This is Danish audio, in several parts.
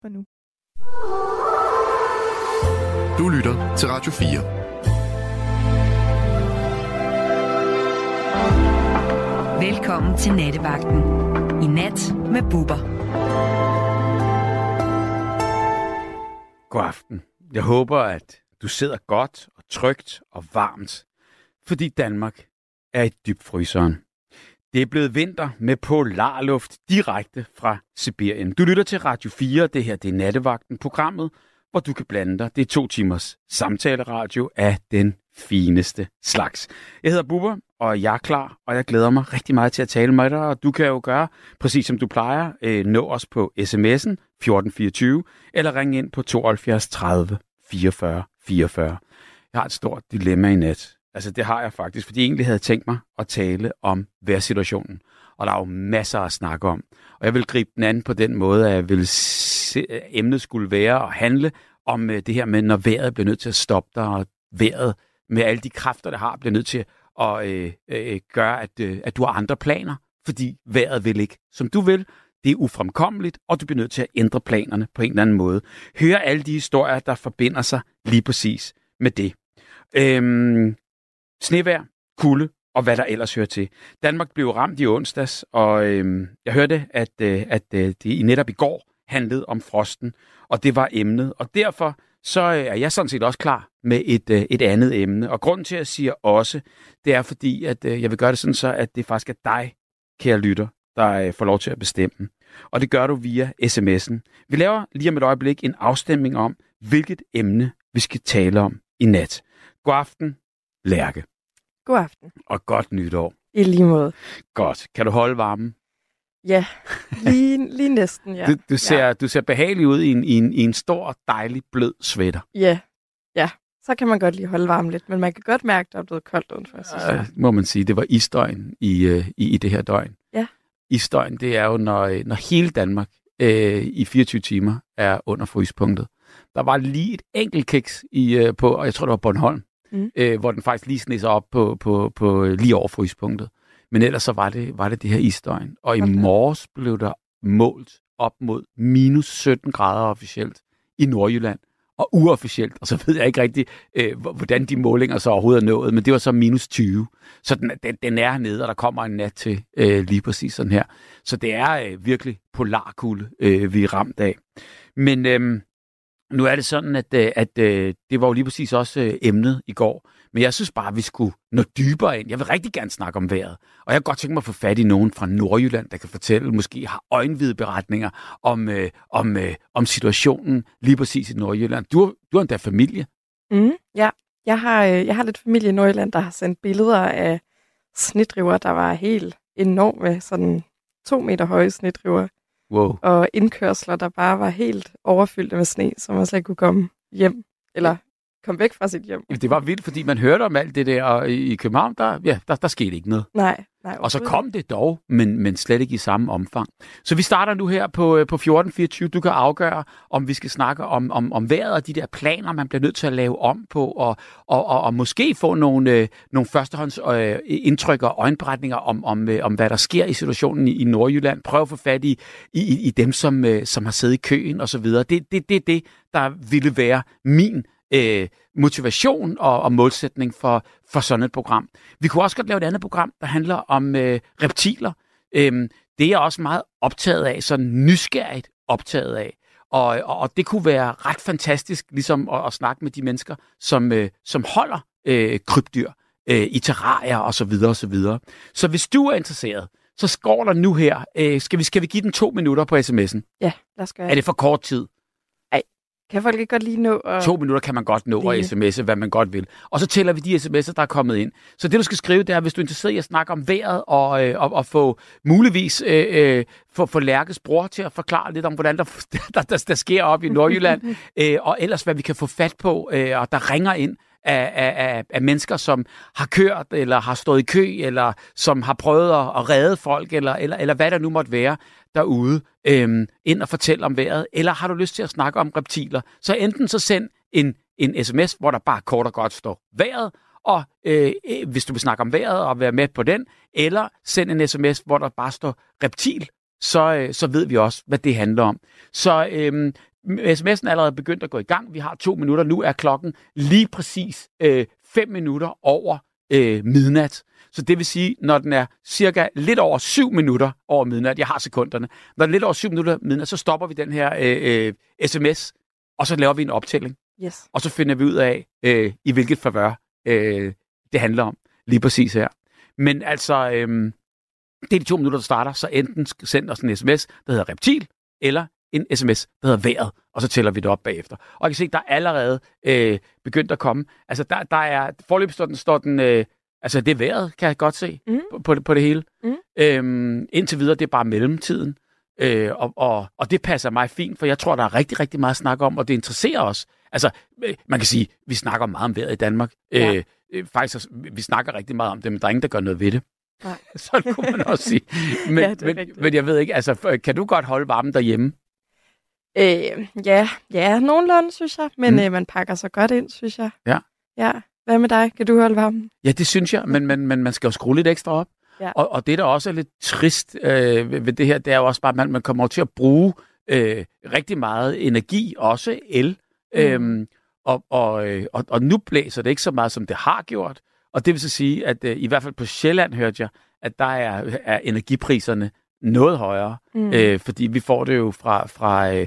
for nu. Du lytter til Radio 4. Velkommen til Nattevagten. I nat med Bubber. God aften. Jeg håber, at du sidder godt og trygt og varmt, fordi Danmark er i dybfryseren. Det er blevet vinter med polarluft direkte fra Sibirien. Du lytter til Radio 4, det her det er Nattevagten, programmet, hvor du kan blande dig. Det er to timers samtaleradio af den fineste slags. Jeg hedder Bubber, og jeg er klar, og jeg glæder mig rigtig meget til at tale med dig, og du kan jo gøre, præcis som du plejer, øh, nå os på sms'en 1424, eller ringe ind på 72 30 44 44. Jeg har et stort dilemma i nat. Altså det har jeg faktisk, fordi jeg egentlig havde tænkt mig at tale om vejrsituationen. Og der er jo masser at snakke om. Og jeg vil gribe den anden på den måde, at jeg vil se, at emnet skulle være at handle om øh, det her med, når vejret bliver nødt til at stoppe dig, og vejret med alle de kræfter, det har, bliver nødt til at øh, øh, gøre, at, øh, at du har andre planer, fordi vejret vil ikke, som du vil. Det er ufremkommeligt, og du bliver nødt til at ændre planerne på en eller anden måde. Hør alle de historier, der forbinder sig lige præcis med det. Øhm, snevær, kulde og hvad der ellers hører til. Danmark blev ramt i onsdags, og øh, jeg hørte, at, øh, at øh, det i netop i går handlede om frosten, og det var emnet. Og derfor så øh, er jeg sådan set også klar med et, øh, et andet emne. Og grunden til, at jeg siger også, det er fordi, at øh, jeg vil gøre det sådan så, at det faktisk er dig, kære lytter, der øh, får lov til at bestemme. Og det gør du via sms'en. Vi laver lige om et øjeblik en afstemning om, hvilket emne vi skal tale om i nat. God aften, Lærke. God aften. Og godt nytår. I lige måde. Godt. Kan du holde varmen? Ja, lige, lige næsten, ja. Du, du, ser, ja. du ser behagelig ud i en, i, en, i en stor, dejlig, blød sweater. Ja, ja. Så kan man godt lige holde varmen lidt, men man kan godt mærke, at der er blevet koldt udenfor. Synes jeg. Øh, må man sige. Det var isdøgn i, øh, i, i det her døgn. Ja. Isdøgn, det er jo, når, øh, når hele Danmark øh, i 24 timer er under fryspunktet. Der var lige et enkelt kiks i, øh, på, og jeg tror, det var Bornholm, Mm. øh, hvor den faktisk lige sned sig op på, på, på øh, lige over fryspunktet. Men ellers så var det, var det det her isdøgn. Og i Okay. morges blev der målt op mod minus 17 grader officielt i Nordjylland. Og uofficielt, og så ved jeg ikke rigtig, øh, hvor- hvordan de målinger så overhovedet er nået, men det var så minus 20. Så den, den, den er nede, og der kommer en nat til øh, lige præcis sådan her. Så det er øh, virkelig polarkulde, øh, vi er ramt af. Men øh, nu er det sådan, at, øh, at øh, det var jo lige præcis også øh, emnet i går. Men jeg synes bare, at vi skulle nå dybere ind. Jeg vil rigtig gerne snakke om vejret. Og jeg kan godt tænke mig at få fat i nogen fra Nordjylland, der kan fortælle, måske har øjenvide beretninger om, øh, om, øh, om situationen lige præcis i Nordjylland. Du, har- du har endda familie. Mm, ja, jeg har, øh, jeg har lidt familie i Nordjylland, der har sendt billeder af snedriver, der var helt enorme, sådan to meter høje snedriver. Wow. og indkørsler, der bare var helt overfyldte med sne, så man slet ikke kunne komme hjem, eller komme væk fra sit hjem. Jamen, Det var vildt, fordi man hørte om alt det der, og i København, der, ja, der, der skete ikke noget. Nej, nej. Og så kom det dog, men, men slet ikke i samme omfang. Så vi starter nu her på, øh, på 1424. Du kan afgøre, om vi skal snakke om, om, om vejret og de der planer, man bliver nødt til at lave om på, og, og, og, og måske få nogle, øh, nogle førstehånds øh, indtryk og øjenberetninger om, om, øh, om, hvad der sker i situationen i, i Nordjylland. Prøv at få fat i, i, i- i dem, som, øh, som har siddet i køen osv. Det er det, det, det, der ville være min øh, motivation og, og målsætning for, for sådan et program. Vi kunne også godt lave et andet program, der handler om øh, reptiler. Øhm, det er jeg også meget optaget af, sådan nysgerrigt optaget af. Og, og, og det kunne være ret fantastisk ligesom at, at snakke med de mennesker, som, øh, som holder øh, krybdyr øh, i terrarier og så videre og så videre. Så hvis du er interesseret, så skår der nu her. Øh, skal, vi, skal vi give den to minutter på sms'en? Ja, lad os gøre Er det for kort tid? Kan folk ikke godt lige nå at... To minutter kan man godt nå at Lige. sms'e, hvad man godt vil. Og så tæller vi de sms'er, der er kommet ind. Så det, du skal skrive, det er, hvis du er interesseret i at snakke om vejret, og, øh, og, og få muligvis øh, øh, få, få Lærkes bror til at forklare lidt om, hvordan der, der, der, der sker op i Nordjylland, øh, og ellers hvad vi kan få fat på, øh, og der ringer ind af, af, af, af mennesker, som har kørt, eller har stået i kø, eller som har prøvet at, at redde folk, eller, eller, eller hvad der nu måtte være derude, øhm, ind og fortælle om vejret, eller har du lyst til at snakke om reptiler, så enten så send en, en sms, hvor der bare kort og godt står vejret, og øh, øh, hvis du vil snakke om vejret og være med på den, eller send en sms, hvor der bare står reptil, så, øh, så ved vi også, hvad det handler om. Så øh, sms'en er allerede begyndt at gå i gang. Vi har to minutter. Nu er klokken lige præcis øh, fem minutter over øh, midnat. Så det vil sige, når den er cirka lidt over 7 minutter over midnat, jeg har sekunderne, når den er lidt over 7 minutter midnat, så stopper vi den her øh, øh, sms, og så laver vi en optælling. Yes. Og så finder vi ud af, øh, i hvilket favør øh, det handler om lige præcis her. Men altså, øh, det er de to minutter, der starter, så enten send os en sms, der hedder reptil, eller en sms, der hedder vejret, og så tæller vi det op bagefter. Og jeg kan se, der er allerede øh, begyndt at komme. Altså, der, der er, forløbet står den, står den øh, altså det er vejret, kan jeg godt se, Mm. på, på, det, på det hele. Mm. Øhm, indtil videre, det er bare mellemtiden. Øh, og, og, og det passer mig fint, for jeg tror, der er rigtig, rigtig meget at snakke om, og det interesserer os. Altså, øh, man kan sige, vi snakker meget om vejret i Danmark. Ja. Øh, øh, faktisk, vi snakker rigtig meget om det, men der er ingen, der gør noget ved det. Nej. Sådan kunne man også sige. Men, Ja, men, rigtigt. men jeg ved ikke, altså, kan du godt holde varmen derhjemme? Øh, ja, ja, nogenlunde, synes jeg. Men mm. øh, man pakker sig godt ind, synes jeg. Ja. Ja. Hvad med dig? Kan du holde varmen? Ja, det synes jeg, men, men, men man skal jo skrue lidt ekstra op. Ja. Og, og det, der også er lidt trist øh, ved, ved det her, det er jo også bare, at man, man kommer til at bruge øh, rigtig meget energi, også el. Mm. Øhm, og, og, øh, og, og nu blæser det ikke så meget, som det har gjort. Og det vil så sige, at øh, i hvert fald på Sjælland hørte jeg, at der er, er energipriserne noget højere, Mm. øh, fordi vi får det jo fra, fra øh,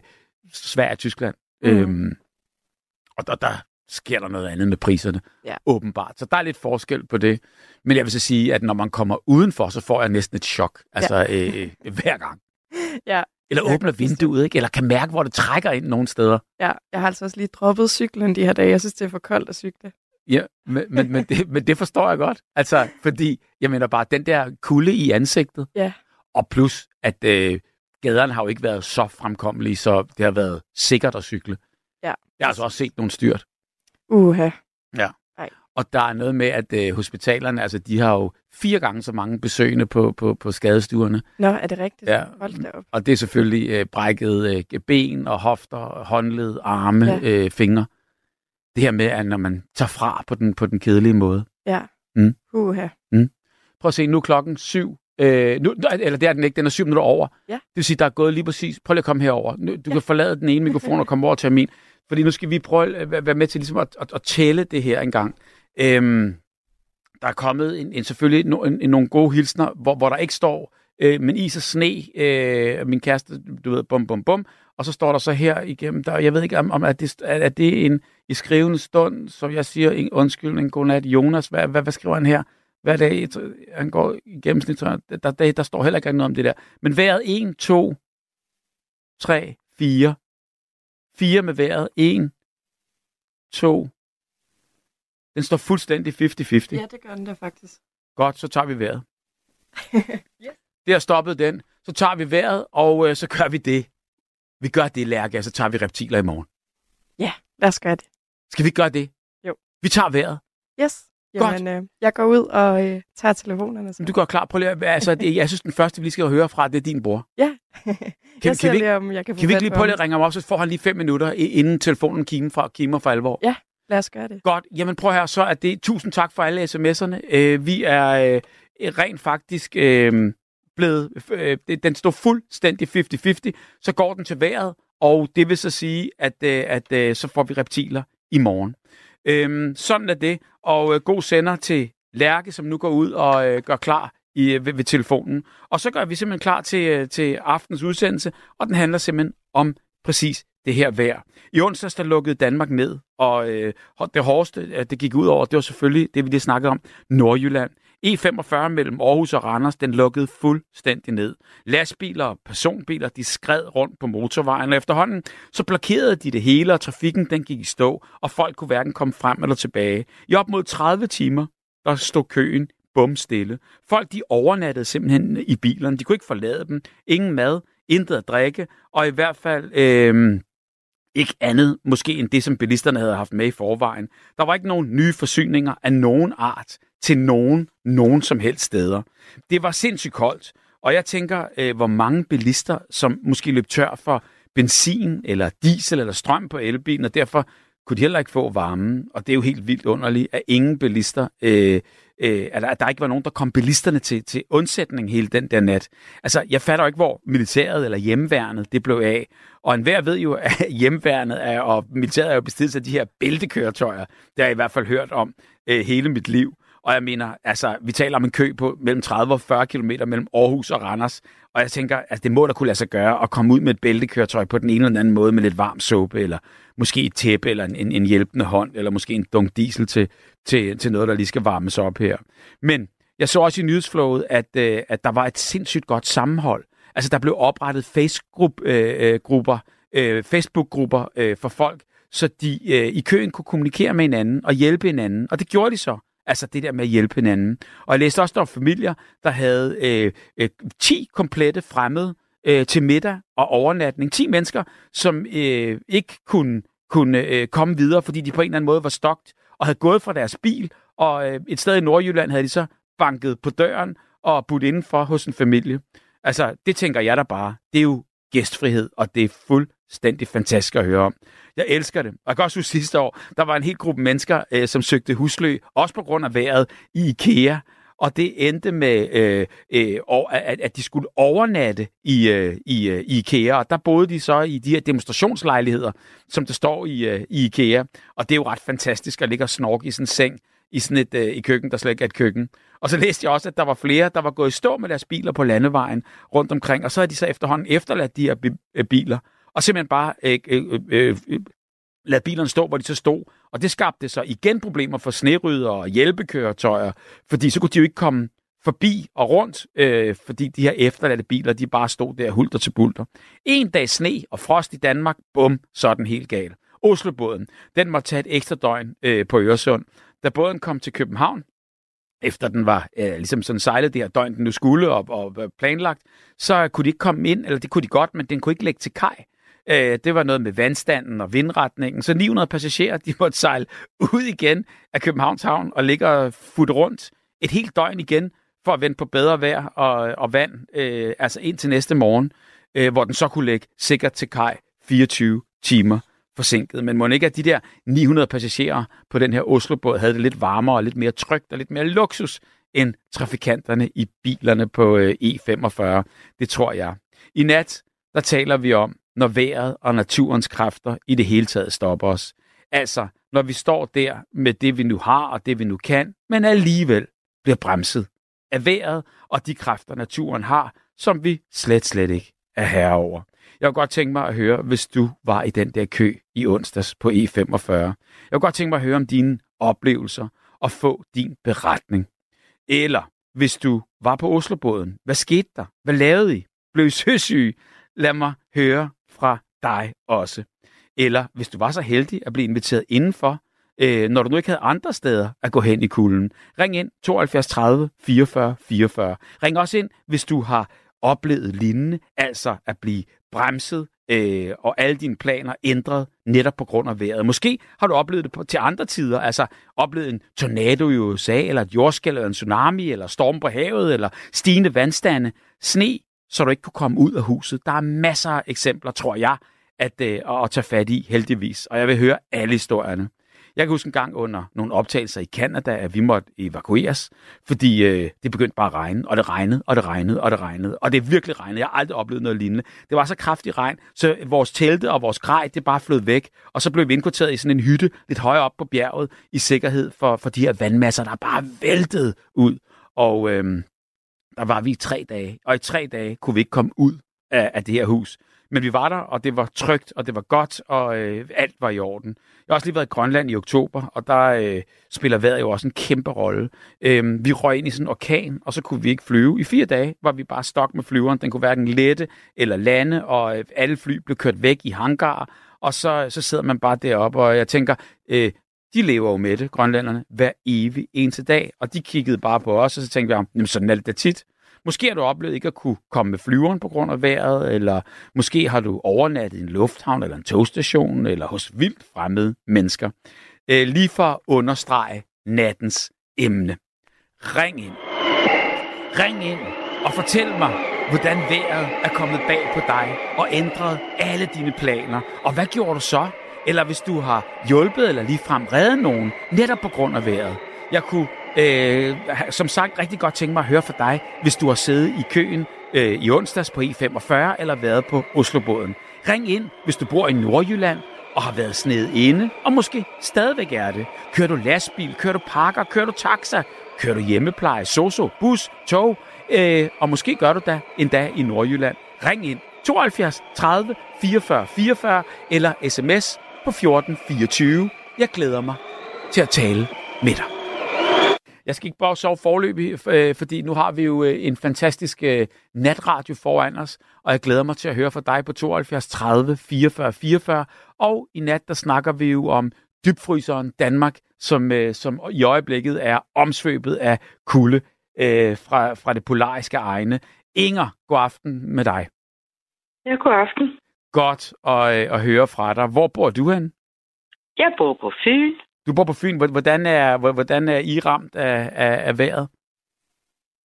Sverige og Tyskland. Mm. Øhm, og der, der sker der noget andet med priserne, Ja. åbenbart. Så der er lidt forskel på det. Men jeg vil så sige, at når man kommer udenfor, så får jeg næsten et chok. Altså øh, øh, hver gang. Ja. Eller Jeg åbner vinduet, ikke? Eller kan mærke, hvor det trækker ind nogle steder. Ja, jeg har altså også lige droppet cyklen de her dage. Jeg synes, det er for koldt at cykle. Ja, men, men, men, det, men det forstår jeg godt. Altså, fordi, jeg mener bare, den der kulde i ansigtet. Ja. Og plus, at øh, gaderne har jo ikke været så fremkommelige, så det har været sikkert at cykle. Ja. Jeg har altså også set nogle styrt. Uha. Og der er noget med, at øh, hospitalerne, altså de har jo fire gange så mange besøgende på, på, på skadestuerne. Nå, er det rigtigt? Ja. Hold da op. Og det er selvfølgelig øh, brækket øh, ben og hofter, håndled, arme, Ja. ja. øh, fingre. Det her med, at når man tager fra på den, på den kedelige måde. Ja. Mm. Uha. Prøv at se, nu er klokken syv. Øh, nu, eller det er den ikke, den er syv minutter over. Ja. Det vil sige, der er gået lige præcis. Prøv lige at komme herover. Du ja. kan forlade den ene mikrofon og komme over til min. Fordi nu skal vi prøve at være- med til ligesom at, at, at tælle det her en gang. Øhm, der er kommet en, en selvfølgelig no, en, en, nogle gode hilsner, hvor, hvor der ikke står, øh, men is og sne, øh, min kæreste, du ved, bum, bum, bum. Og så står der så her igennem, der, jeg ved ikke, om, om er, det, er, er det en i skrivende stund, så jeg siger en undskyldning, godnat, Jonas, hvad, hvad, hvad skriver han her? Hver dag, han går i gennemsnit, tror jeg, der, der, der står heller ikke noget om det der. Men vejret 1, 2, 3, 4. 4 med vejret. 1, 2. Den står fuldstændig 50-50. Ja, det gør den da faktisk. Godt, så tager vi vejret. Det har stoppet den. Så tager vi vejret, og øh, så gør vi det. Vi gør det, Lærke, så tager vi reptiler i morgen. Lad os gøre det. Skal vi gøre det? Jo. Vi tager vejret. Yes. Godt. Jamen, øh, jeg går ud og øh, tager telefonerne. Så. Du går klar. Prøv lige, at- altså, det, jeg synes, den første, vi lige skal høre fra, det er din bror. jeg kan ser vi ikke- lige, om jeg kan Kan vi ikke lige på prøve at ringe ham op, så får han lige fem minutter, inden telefonen kimer for, kimer for alvor? Ja. Lad os gøre det. Godt. Jamen prøv her, så er det tusind tak for alle sms'erne. Øh, vi er øh, rent faktisk øh, blevet, øh, den står fuldstændig 50-50, så går den til vejret, og det vil så sige, at, øh, at øh, så får vi reptiler i morgen. Øhm, sådan er det, og øh, god sender til Lærke, som nu går ud og øh, gør klar i, øh, ved, ved telefonen. Og så gør vi simpelthen klar til, øh, til aftens udsendelse, og den handler simpelthen om præcis det her vejr. I onsdags der lukkede Danmark ned, og øh, det hårdeste, øh, det gik ud over, det var selvfølgelig det, vi lige snakkede om, Nordjylland. E45 mellem Aarhus og Randers, den lukkede fuldstændig ned. Lastbiler og personbiler, de skred rundt på motorvejen, og efterhånden så blokerede de det hele, og trafikken den gik i stå, og folk kunne hverken komme frem eller tilbage. I op mod 30 timer, der stod køen bum stille. Folk de overnattede simpelthen i bilerne, de kunne ikke forlade dem. Ingen mad, intet at drikke, og i hvert fald... Øh, ikke andet måske end det, som bilisterne havde haft med i forvejen. Der var ikke nogen nye forsyninger af nogen art til nogen, nogen som helst steder. Det var sindssygt koldt, og jeg tænker, øh, hvor mange bilister, som måske løb tør for benzin eller diesel eller strøm på elbilen, og derfor kunne de heller ikke få varmen. Og det er jo helt vildt underligt, at ingen bilister øh, øh, at, at der ikke var nogen, der kom bilisterne til, til undsætning hele den der nat. Altså, jeg fatter ikke, hvor militæret eller hjemmeværnet det blev af. Og enhver ved jo, at hjemmeværnet er, og militæret er jo bestilt af de her bæltekøretøjer. der har jeg i hvert fald hørt om øh, hele mit liv. Og jeg mener, altså, vi taler om en kø på mellem 30 og 40 km mellem Aarhus og Randers. Og jeg tænker, at det må da kunne lade sig gøre at komme ud med et bæltekøretøj på den ene eller anden måde med lidt varm suppe, eller måske et tæppe, eller en, en hjælpende hånd, eller måske en dunk diesel til, til, til noget, der lige skal varmes op her. Men jeg så også i nyhedsflowet, at, øh, at der var et sindssygt godt sammenhold. Altså, der blev oprettet Facebook-grupper, øh, øh, øh, Facebook-grupper øh, for folk, så de øh, i køen kunne kommunikere med hinanden og hjælpe hinanden. Og det gjorde de så. Altså det der med at hjælpe hinanden. Og jeg læste også, der var familier, der havde øh, øh, 10 komplette fremmede øh, til middag og overnatning. 10 mennesker, som øh, ikke kunne, kunne øh, komme videre, fordi de på en eller anden måde var stokt og havde gået fra deres bil. Og øh, et sted i Nordjylland havde de så banket på døren og budt indenfor hos en familie. Altså, det tænker jeg da bare. Det er jo gæstfrihed, og det er fuldstændig fantastisk at høre om. Jeg elsker det. Og jeg kan også huske sidste år, der var en hel gruppe mennesker, øh, som søgte husly, også på grund af vejret, i IKEA. Og det endte med, øh, øh, at, at de skulle overnatte i, øh, i, øh, i IKEA. Og der boede de så i de her demonstrationslejligheder, som der står i, øh, i IKEA. Og det er jo ret fantastisk at ligge og snorke i sådan en seng i sådan et øh, i køkken, der slet ikke er et køkken. Og så læste jeg også, at der var flere, der var gået i stå med deres biler på landevejen rundt omkring, og så har de så efterhånden efterladt de her øh, biler, og simpelthen bare øh, øh, øh, øh, lade bilerne stå, hvor de så stod. Og det skabte så igen problemer for snerydder og hjælpekøretøjer, fordi så kunne de jo ikke komme forbi og rundt, øh, fordi de her efterladte biler, de bare stod der hulter til bulter. En dag sne og frost i Danmark, bum, så er den helt gal. Oslobåden, den måtte tage et ekstra døgn øh, på Øresund. Da båden kom til København, efter den var øh, ligesom sådan sejlet det her døgn, den nu skulle og, og planlagt, så kunne de ikke komme ind, eller det kunne de godt, men den kunne ikke lægge til kaj. Øh, det var noget med vandstanden og vindretningen. Så 900 passagerer, de måtte sejle ud igen af Københavns Havn og ligge og futte rundt et helt døgn igen for at vente på bedre vejr og, og vand, øh, altså ind til næste morgen, øh, hvor den så kunne lægge sikkert til kaj 24 timer forsinket. Men må ikke, at de der 900 passagerer på den her Oslo-båd havde det lidt varmere og lidt mere trygt og lidt mere luksus end trafikanterne i bilerne på øh, E45. Det tror jeg. I nat, der taler vi om, når vejret og naturens kræfter i det hele taget stopper os. Altså, når vi står der med det, vi nu har og det, vi nu kan, men alligevel bliver bremset af vejret og de kræfter, naturen har, som vi slet, slet ikke er herre over. Jeg kunne godt tænke mig at høre, hvis du var i den der kø i onsdags på E45. Jeg kunne godt tænke mig at høre om dine oplevelser og få din beretning. Eller hvis du var på Oslobåden, hvad skete der? Hvad lavede I? Blev I søsyge? Lad mig høre fra dig også. Eller hvis du var så heldig at blive inviteret indenfor, øh, når du nu ikke havde andre steder at gå hen i kulden. Ring ind 72 30 44 44. Ring også ind, hvis du har oplevet lignende, altså at blive bremset øh, og alle dine planer ændret netop på grund af vejret. Måske har du oplevet det på, til andre tider, altså oplevet en tornado i USA, eller et jordskæld, eller en tsunami, eller storm på havet, eller stigende vandstande, sne, så du ikke kunne komme ud af huset. Der er masser af eksempler, tror jeg, at, øh, at tage fat i, heldigvis. Og jeg vil høre alle historierne. Jeg kan huske en gang under nogle optagelser i Kanada, at vi måtte evakueres, fordi øh, det begyndte bare at regne, og det regnede, og det regnede, og det regnede. Og det virkelig regnede. Jeg har aldrig oplevet noget lignende. Det var så kraftig regn, så vores telte og vores grej, det bare flød væk. Og så blev vi indkvarteret i sådan en hytte lidt højere op på bjerget, i sikkerhed for, for de her vandmasser, der bare væltede ud. Og øh, der var vi i tre dage, og i tre dage kunne vi ikke komme ud af, af det her hus. Men vi var der, og det var trygt, og det var godt, og øh, alt var i orden. Jeg har også lige været i Grønland i oktober, og der øh, spiller vejret jo også en kæmpe rolle. Øh, vi røg ind i sådan en orkan, og så kunne vi ikke flyve. I fire dage var vi bare stok med flyveren. Den kunne hverken lette eller lande, og øh, alle fly blev kørt væk i hangar, og så, så sidder man bare deroppe, og jeg tænker, øh, de lever jo med det, grønlænderne, hver evig eneste dag. Og de kiggede bare på os, og så tænkte vi, jamen sådan er det da tit. Måske har du oplevet ikke at kunne komme med flyveren på grund af vejret, eller måske har du overnattet i en lufthavn eller en togstation, eller hos vildt fremmede mennesker. Øh, lige for at understrege nattens emne. Ring ind. Ring ind og fortæl mig, hvordan vejret er kommet bag på dig og ændret alle dine planer. Og hvad gjorde du så? Eller hvis du har hjulpet eller ligefrem reddet nogen netop på grund af vejret. Jeg kunne Øh, som sagt, rigtig godt tænke mig at høre fra dig, hvis du har siddet i køen øh, i onsdags på E45 eller været på Oslobåden. Ring ind, hvis du bor i Nordjylland og har været sned inde, og måske stadigvæk er det. Kører du lastbil, kører du pakker, kører du taxa, kører du hjemmepleje, soso, bus, tog, øh, og måske gør du da endda i Nordjylland. Ring ind 72 30 44 44 eller sms på 1424. Jeg glæder mig til at tale med dig. Jeg skal ikke bare sove forløbig, øh, fordi nu har vi jo øh, en fantastisk øh, natradio foran os, og jeg glæder mig til at høre fra dig på 72 30 44 44. Og i nat, der snakker vi jo om dybfryseren Danmark, som, som i øjeblikket er omsvøbet af kulde fra, fra det polariske egne. Inger, god aften med dig. Ja, god aften. Godt at, at høre fra dig. Hvor bor du hen? Jeg bor på Fyn. Du bor på Fyn. Hvordan er, hvordan er I ramt af, af, af vejret?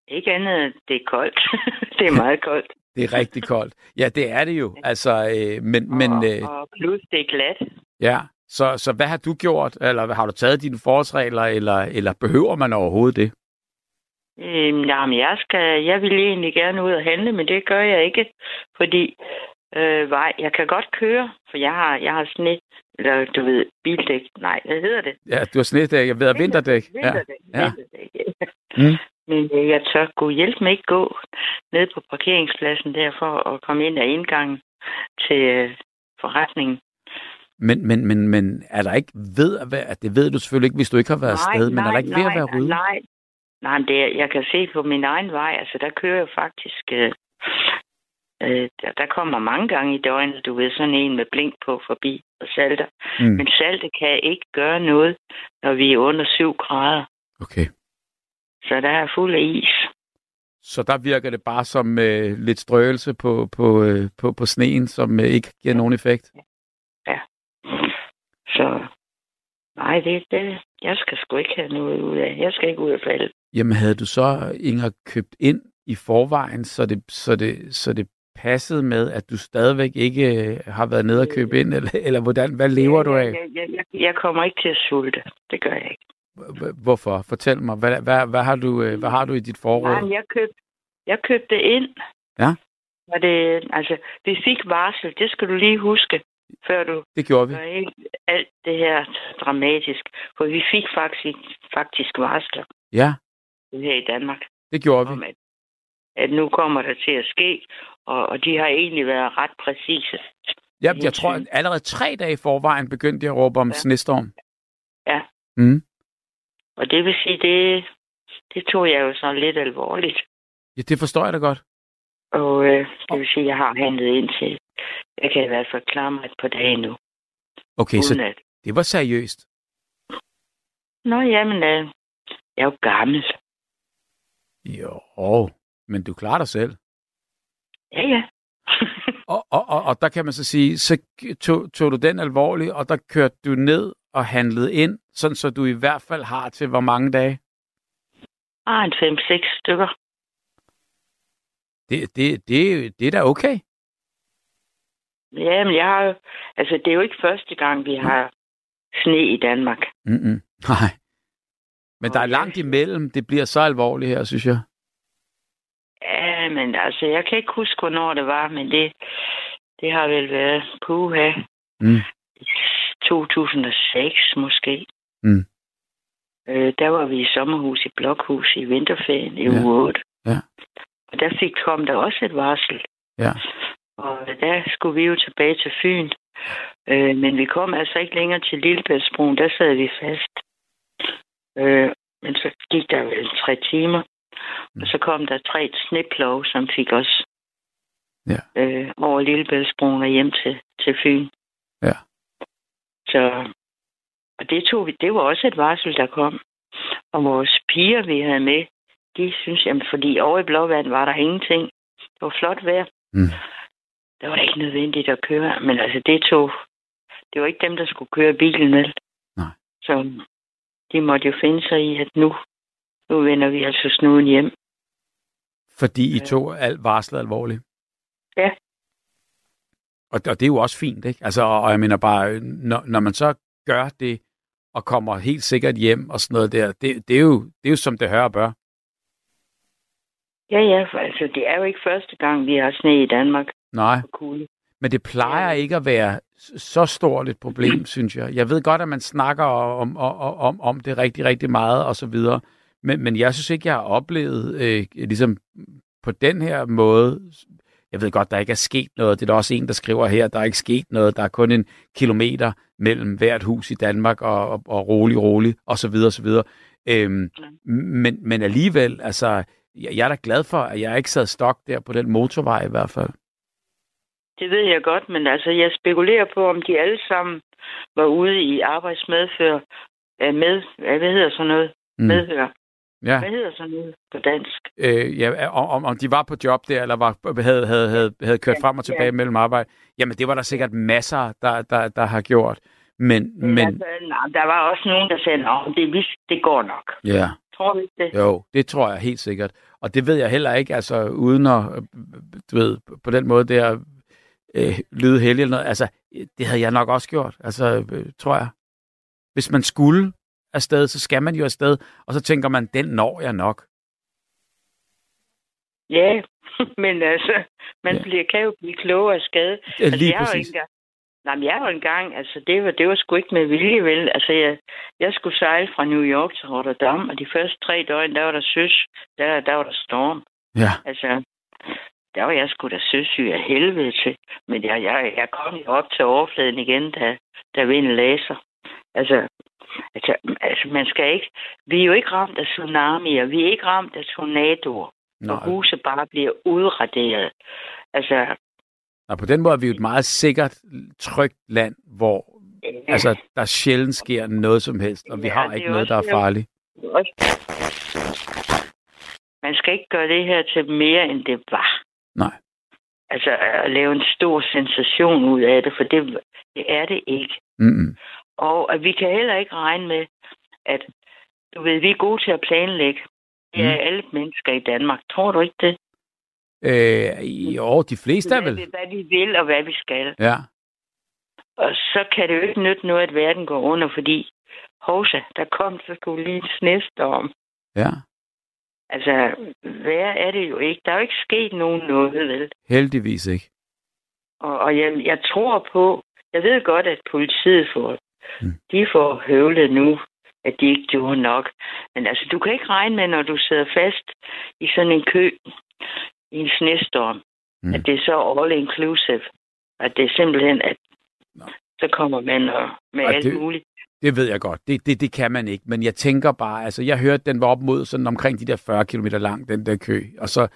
Ikke andet, det er koldt. det er meget koldt. det er rigtig koldt. Ja, det er det jo. Altså, øh, men, og, men, øh, og plus, det er glat. Ja, så, så hvad har du gjort? Eller har du taget dine forholdsregler, eller, eller behøver man overhovedet det? Øhm, jamen, jeg, skal, jeg vil egentlig gerne ud og handle, men det gør jeg ikke, fordi øh, vej, jeg kan godt køre, for jeg har, jeg har sne, eller du ved, bildæk. Nej, hvad hedder det? Ja, du har snedæk. Jeg ved, vinterdæk. Vinterdæk, ja. vinterdæk. Ja. Mm. Men øh, jeg tør gå hjælp med ikke gå ned på parkeringspladsen der for at komme ind ad indgangen til øh, forretningen. Men, men, men, men er der ikke ved at være, det ved du selvfølgelig ikke, hvis du ikke har været nej, afsted, men nej, er der ikke nej, ved at være ryddet? Nej, nej, det er, jeg kan se på min egen vej, altså der kører jeg faktisk, øh, øh, der, der kommer mange gange i døgnet, du ved, sådan en med blink på forbi og salter. Mm. Men saltet kan ikke gøre noget, når vi er under 7 grader. Okay. Så der er fuld af is. Så der virker det bare som øh, lidt strøgelse på, på, øh, på, på sneen, som øh, ikke giver nogen effekt? Ja. Så nej, det, det, jeg skal sgu ikke have noget ud af. Jeg skal ikke ud af falde. Jamen havde du så, Inger, købt ind i forvejen, så det, så det, så det passede med, at du stadigvæk ikke øh, har været nede og købe ind, eller, eller hvordan, hvad lever du af? Jeg, jeg, jeg, jeg kommer ikke til at sulte. Det gør jeg ikke. Hvorfor? Fortæl mig. Hvad, hvad, hvad, har, du, øh, hvad har du i dit forråd? Nej, jeg købte, jeg købte ind. Ja? Og det, altså, vi fik varsel. Det skal du lige huske, før du det gjorde vi. ikke alt det her dramatisk. For vi fik faktisk, faktisk varsler. Ja. Her i Danmark. Det gjorde om, vi. At, at nu kommer der til at ske, og, og de har egentlig været ret præcise. Ja, jeg tror, at allerede tre dage i forvejen begyndte jeg at råbe om ja. snestorm. Ja. Mm. Og det vil sige, det, det tog jeg jo sådan lidt alvorligt. Ja, det forstår jeg da godt. Og øh, det vil sige, jeg har handlet ind til. Jeg kan i hvert fald klare mig et par dage nu. Okay, så at... det var seriøst. Nå, jamen, øh, jeg er jo gammel. Jo, men du klarer dig selv. Ja, ja. og, og, og, og der kan man så sige, så tog, tog du den alvorligt, og der kørte du ned og handlede ind, sådan så du i hvert fald har til hvor mange dage? Ah, en 5-6 stykker. Det, det, det, det er da okay. Ja, men jeg har altså det er jo ikke første gang, vi har sne i Danmark. Mm-mm. Nej. Men der er langt imellem. Det bliver så alvorligt her, synes jeg. Ja, men altså, jeg kan ikke huske, hvornår det var, men det, det har vel været puha. Mm. 2006 måske. Mm. Øh, der var vi i sommerhus i Blokhus i vinterferien i ja. uge 8. Ja. Og der fik kom der også et varsel. Ja. Og der skulle vi jo tilbage til Fyn. Øh, men vi kom altså ikke længere til Lillebæltsbroen. Der sad vi fast. Øh, men så gik der vel tre timer. Mm. Og så kom der tre sneplov, som fik os ja. øh, over Lillebæltsbroen og hjem til, til Fyn. Ja. Så, og det tog vi, det var også et varsel, der kom. Og vores piger, vi havde med, de synes, jamen, fordi over i Blåvand var der ingenting. Det var flot vejr. Mm. Der var det ikke nødvendigt at køre, men altså det tog, det var ikke dem, der skulle køre bilen, vel? Nej. Så de måtte jo finde sig i, at nu, nu vender vi altså snuden hjem. Fordi I tog alt varslet alvorligt? Ja. Og, og det er jo også fint, ikke? Altså, og, og jeg mener bare, når, når man så gør det, og kommer helt sikkert hjem og sådan noget der. Det, det, er, jo, det er jo som det hører og bør. Ja, ja, for altså, det er jo ikke første gang, vi har sne i Danmark. Nej. Men det plejer ikke at være så stort et problem, synes jeg. Jeg ved godt, at man snakker om, om, om, om det rigtig, rigtig meget og så videre. Men, men jeg synes ikke, jeg har oplevet øh, ligesom på den her måde. Jeg ved godt, der ikke er sket noget. Det er der også en, der skriver her, der er ikke sket noget. Der er kun en kilometer mellem hvert hus i Danmark og, og, og rolig, rolig og så videre, og så videre. Øhm, men, men alligevel, altså, jeg, jeg er da glad for, at jeg ikke sad stok der på den motorvej i hvert fald. Det ved jeg godt, men altså, jeg spekulerer på, om de alle sammen var ude i arbejdsmedfør. øh, Med, hvad hedder sådan noget? Mm. Medhør. Ja, Hvad hedder sådan noget på dansk? øh, ja om, om de var på job der, eller var, havde, havde, havde, havde kørt frem og tilbage ja. mellem arbejde. Jamen, det var der sikkert masser, der, der, der har gjort. Men, Men, men altså, nej, der var også nogen, der sagde, at det, vidst, det går nok. ja, Tror ikke det? jo, det tror jeg helt sikkert. Og det ved jeg heller ikke, altså uden at, du ved, på den måde der, øh, lyde heldig eller noget. Altså, det havde jeg nok også gjort, altså, øh, tror jeg. Hvis man skulle afsted, så skal man jo afsted, og så tænker man, den når jeg nok. Ja, men altså, man Ja. bliver, kan jo blive klogere af skade. Ja, lige jeg præcis. engang, nej, men jeg jo engang, altså det var, det var sgu ikke med vilje, vel? Altså jeg, jeg skulle sejle fra New York til Rotterdam, og de første tre døgn, der var der søs, der, der var der storm. Ja, Altså, der var jeg sgu da søsyg af helvede til. Men jeg, jeg, jeg kom jo op til overfladen igen, da, da vinden læser. Altså, altså, altså, man skal ikke... Vi er jo ikke ramt af tsunamier, vi er ikke ramt af tornadoer, Nå, og huse bare bliver udraderet. Altså, Nå, på den måde er vi jo et meget sikkert, trygt land, hvor altså, der sjældent sker noget som helst, og vi Ja, har ikke noget, der er farligt. Man skal ikke gøre det her til mere, end det var. Nej. Altså, at lave en stor sensation ud af det, for det, det er det ikke. Mm-mm. Og at vi kan heller ikke regne med, at du ved, vi er gode til at planlægge. Det er Mm. alle mennesker i Danmark. Tror du ikke det? Øh, jo, de fleste er Hvad, vel. vi- hvad vi vil og hvad vi skal. Ja. Og så kan det jo ikke nytte noget, at verden går under, fordi hovsa, der kom så skulle lige en snestorm. Ja, Altså, hvad er det jo ikke? Der er jo ikke sket nogen noget, vel? heldigvis ikke. Og, og jeg, jeg tror på, jeg ved godt, at politiet får, Mm. de får høvlet nu, at de ikke gjorde nok. Men altså, du kan ikke regne med, når du sidder fast i sådan en kø, i en snestorm, Mm. at det er så all inclusive. At det er simpelthen, at Nå. så kommer man og, med Og alt det- muligt. Det ved jeg godt. Det, det, det kan man ikke. Men jeg tænker bare, altså jeg hørte, den var op mod sådan omkring de der 40 km lang, den der kø. Og så,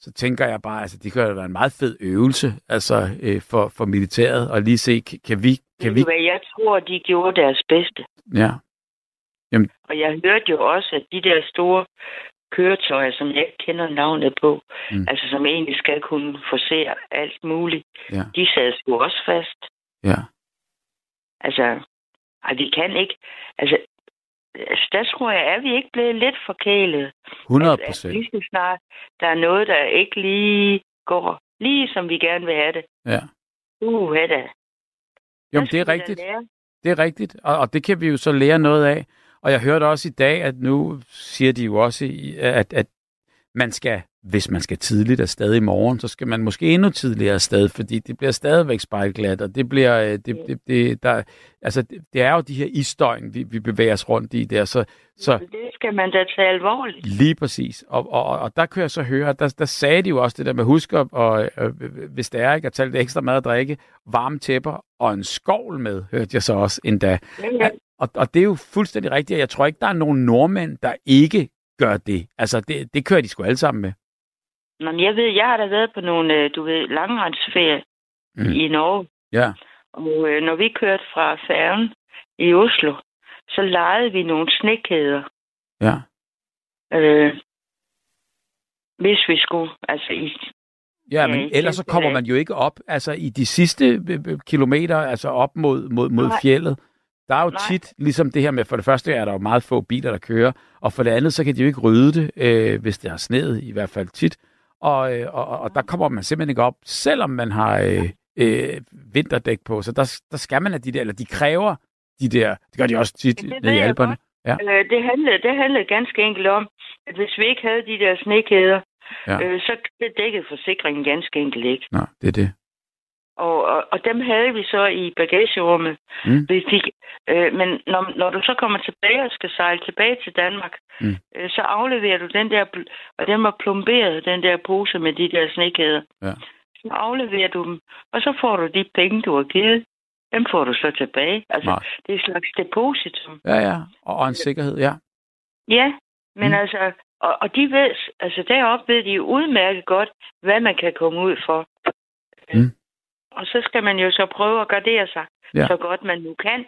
så tænker jeg bare, altså det kan jo være en meget fed øvelse altså, øh, for, for militæret. Og lige se, kan vi... Kan vi hvad, jeg tror, de gjorde deres bedste. ja. Og jeg hørte jo også, at de der store køretøjer, som jeg ikke kender navnet på, Mm. altså som egentlig skal kunne forsere alt muligt, Ja. de sad sgu også fast. Ja. Altså, ej, vi kan ikke. Altså, altså, der tror jeg, er vi ikke blevet lidt forkælet. 100 At, at procent. lige så snart, der er noget, der ikke lige går, lige som vi gerne vil have det. Ja. Uh, hvad da? Jamen, det er rigtigt. Det er rigtigt, og, og det kan vi jo så lære noget af. Og jeg hørte også i dag, at nu siger de jo også, at, at man skal, hvis man skal tidligt afsted i morgen, så skal man måske endnu tidligere afsted, fordi det bliver stadigvæk spejlglat, og det bliver, øh, det, det, det, der, altså, det, det er jo de her isdøgn, vi, vi bevæger os rundt i der, så, så Det skal man da tage alvorligt. Lige præcis. Og, og, og der kan jeg så høre, der, der sagde de jo også det der med, husk at, og, øh, hvis det er ikke, at tage lidt ekstra mad at drikke, varme tæpper og en skovl med, hørte jeg så også endda. Ja, ja. Og, og det er jo fuldstændig rigtigt, og jeg tror ikke, der er nogen nordmænd, der ikke gør det. Altså, det, det kører de sgu alle sammen med. Nå, men jeg ved, jeg har da været på nogle, øh, du ved, langrensferie Mm. i Norge. Ja. Og øh, når vi kørte fra færgen i Oslo, så lejede vi nogle snekæder. Ja. Øh, hvis vi skulle, altså i... Ja, men i ellers så kommer man jo ikke op, altså i de sidste øh, øh, kilometer, altså op mod, mod, mod Nej. fjellet. Der er jo Nej. tit ligesom det her med, for det første er der jo meget få biler, der kører, og for det andet, så kan de jo ikke rydde det, øh, hvis det har sneet, i hvert fald tit. Og, øh, og, og der kommer man simpelthen ikke op, selvom man har øh, øh, vinterdæk på. Så der, der skal man have de der, eller de kræver de der, det gør de også tit Det i jeg alberne. Ja. Øh, det, handlede, det handlede ganske enkelt om, at hvis vi ikke havde de der snekæder, Ja. øh, så det dækkede forsikringen ganske enkelt ikke. Nå, det er det. Og, og, og dem havde vi så i bagagerummet. Mm. Vi fik, øh, men når, når du så kommer tilbage og skal sejle tilbage til Danmark, Mm. øh, så afleverer du den der, og den var plomberet, den der pose med de der snekæder. Ja. Så afleverer du dem, og så får du de penge, du har givet. Dem får du så tilbage. Altså, Nej. det er et slags depositum. Ja, ja. Og, og en sikkerhed, ja. Ja, men Mm. altså, og, og de ved, altså deroppe ved de udmærket godt, hvad man kan komme ud for. Mm. Og så skal man jo så prøve at gardere sig, Ja. så godt man nu kan.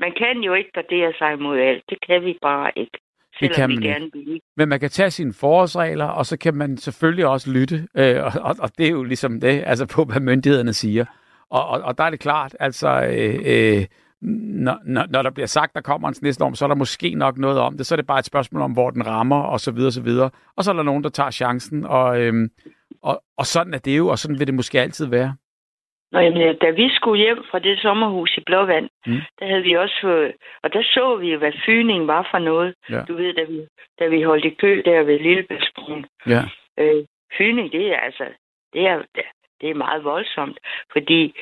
Man kan jo ikke gardere sig mod alt. Det kan vi bare ikke. Selvom kan man gerne vil. Men man kan tage sine forholdsregler, og så kan man selvfølgelig også lytte. Øh, og, og, det er jo ligesom det, altså på, hvad myndighederne siger. Og, og, og der er det klart, altså, øh, øh, når, når, når der bliver sagt, der kommer en snestorm, så er der måske nok noget om det. Så er det bare et spørgsmål om, hvor den rammer, og så videre, og så videre. Og så er der nogen, der tager chancen, og, øh, og, og sådan er det jo, og sådan vil det måske altid være. Nå, jamen, da vi skulle hjem fra det sommerhus i Blåvand, Mm. der havde vi også fået, og der så vi hvad fyning var for noget. Ja. Du ved, da vi, da vi holdt i kø der ved Lillebæltsbroen. Ja. Øh, fyning, det er altså, det er, det er meget voldsomt, fordi,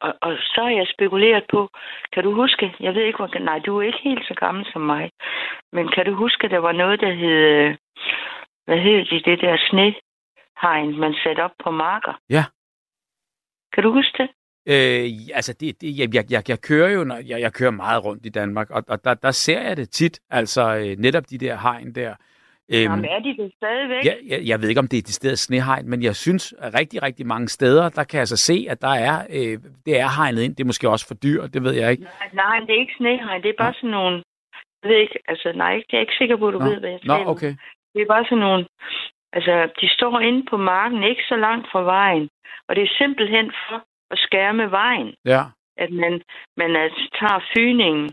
og, og så har jeg spekuleret på, kan du huske, jeg ved ikke, hvor, nej, du er ikke helt så gammel som mig, men kan du huske, der var noget, der hed, øh, hvad hed det, det der snehegn, man satte op på marker? Ja. Kan du huske det? Øh, altså, det, det, jeg, jeg, jeg, jeg kører jo, når, jeg, jeg kører meget rundt i Danmark, og, og der, der ser jeg det tit, altså øh, netop de der hegn der. Øhm, Jamen, er de det stadigvæk? Ja, jeg, jeg ved ikke, om det er det sted snehegn, men jeg synes, at rigtig, rigtig mange steder, der kan jeg så se, at der er, øh, det er hegnet ind. Det er måske også for dyr, det ved jeg ikke. Nej, nej, det er ikke snehegn, det er bare Nå. sådan nogle, jeg ved ikke, altså nej, jeg er ikke sikker på, at du Nå. ved, hvad jeg Nå, okay. Det er bare sådan nogle, altså de står inde på marken, ikke så langt fra vejen, og det er simpelthen for at skærme vejen, Ja, at man, man altså, tager fyningen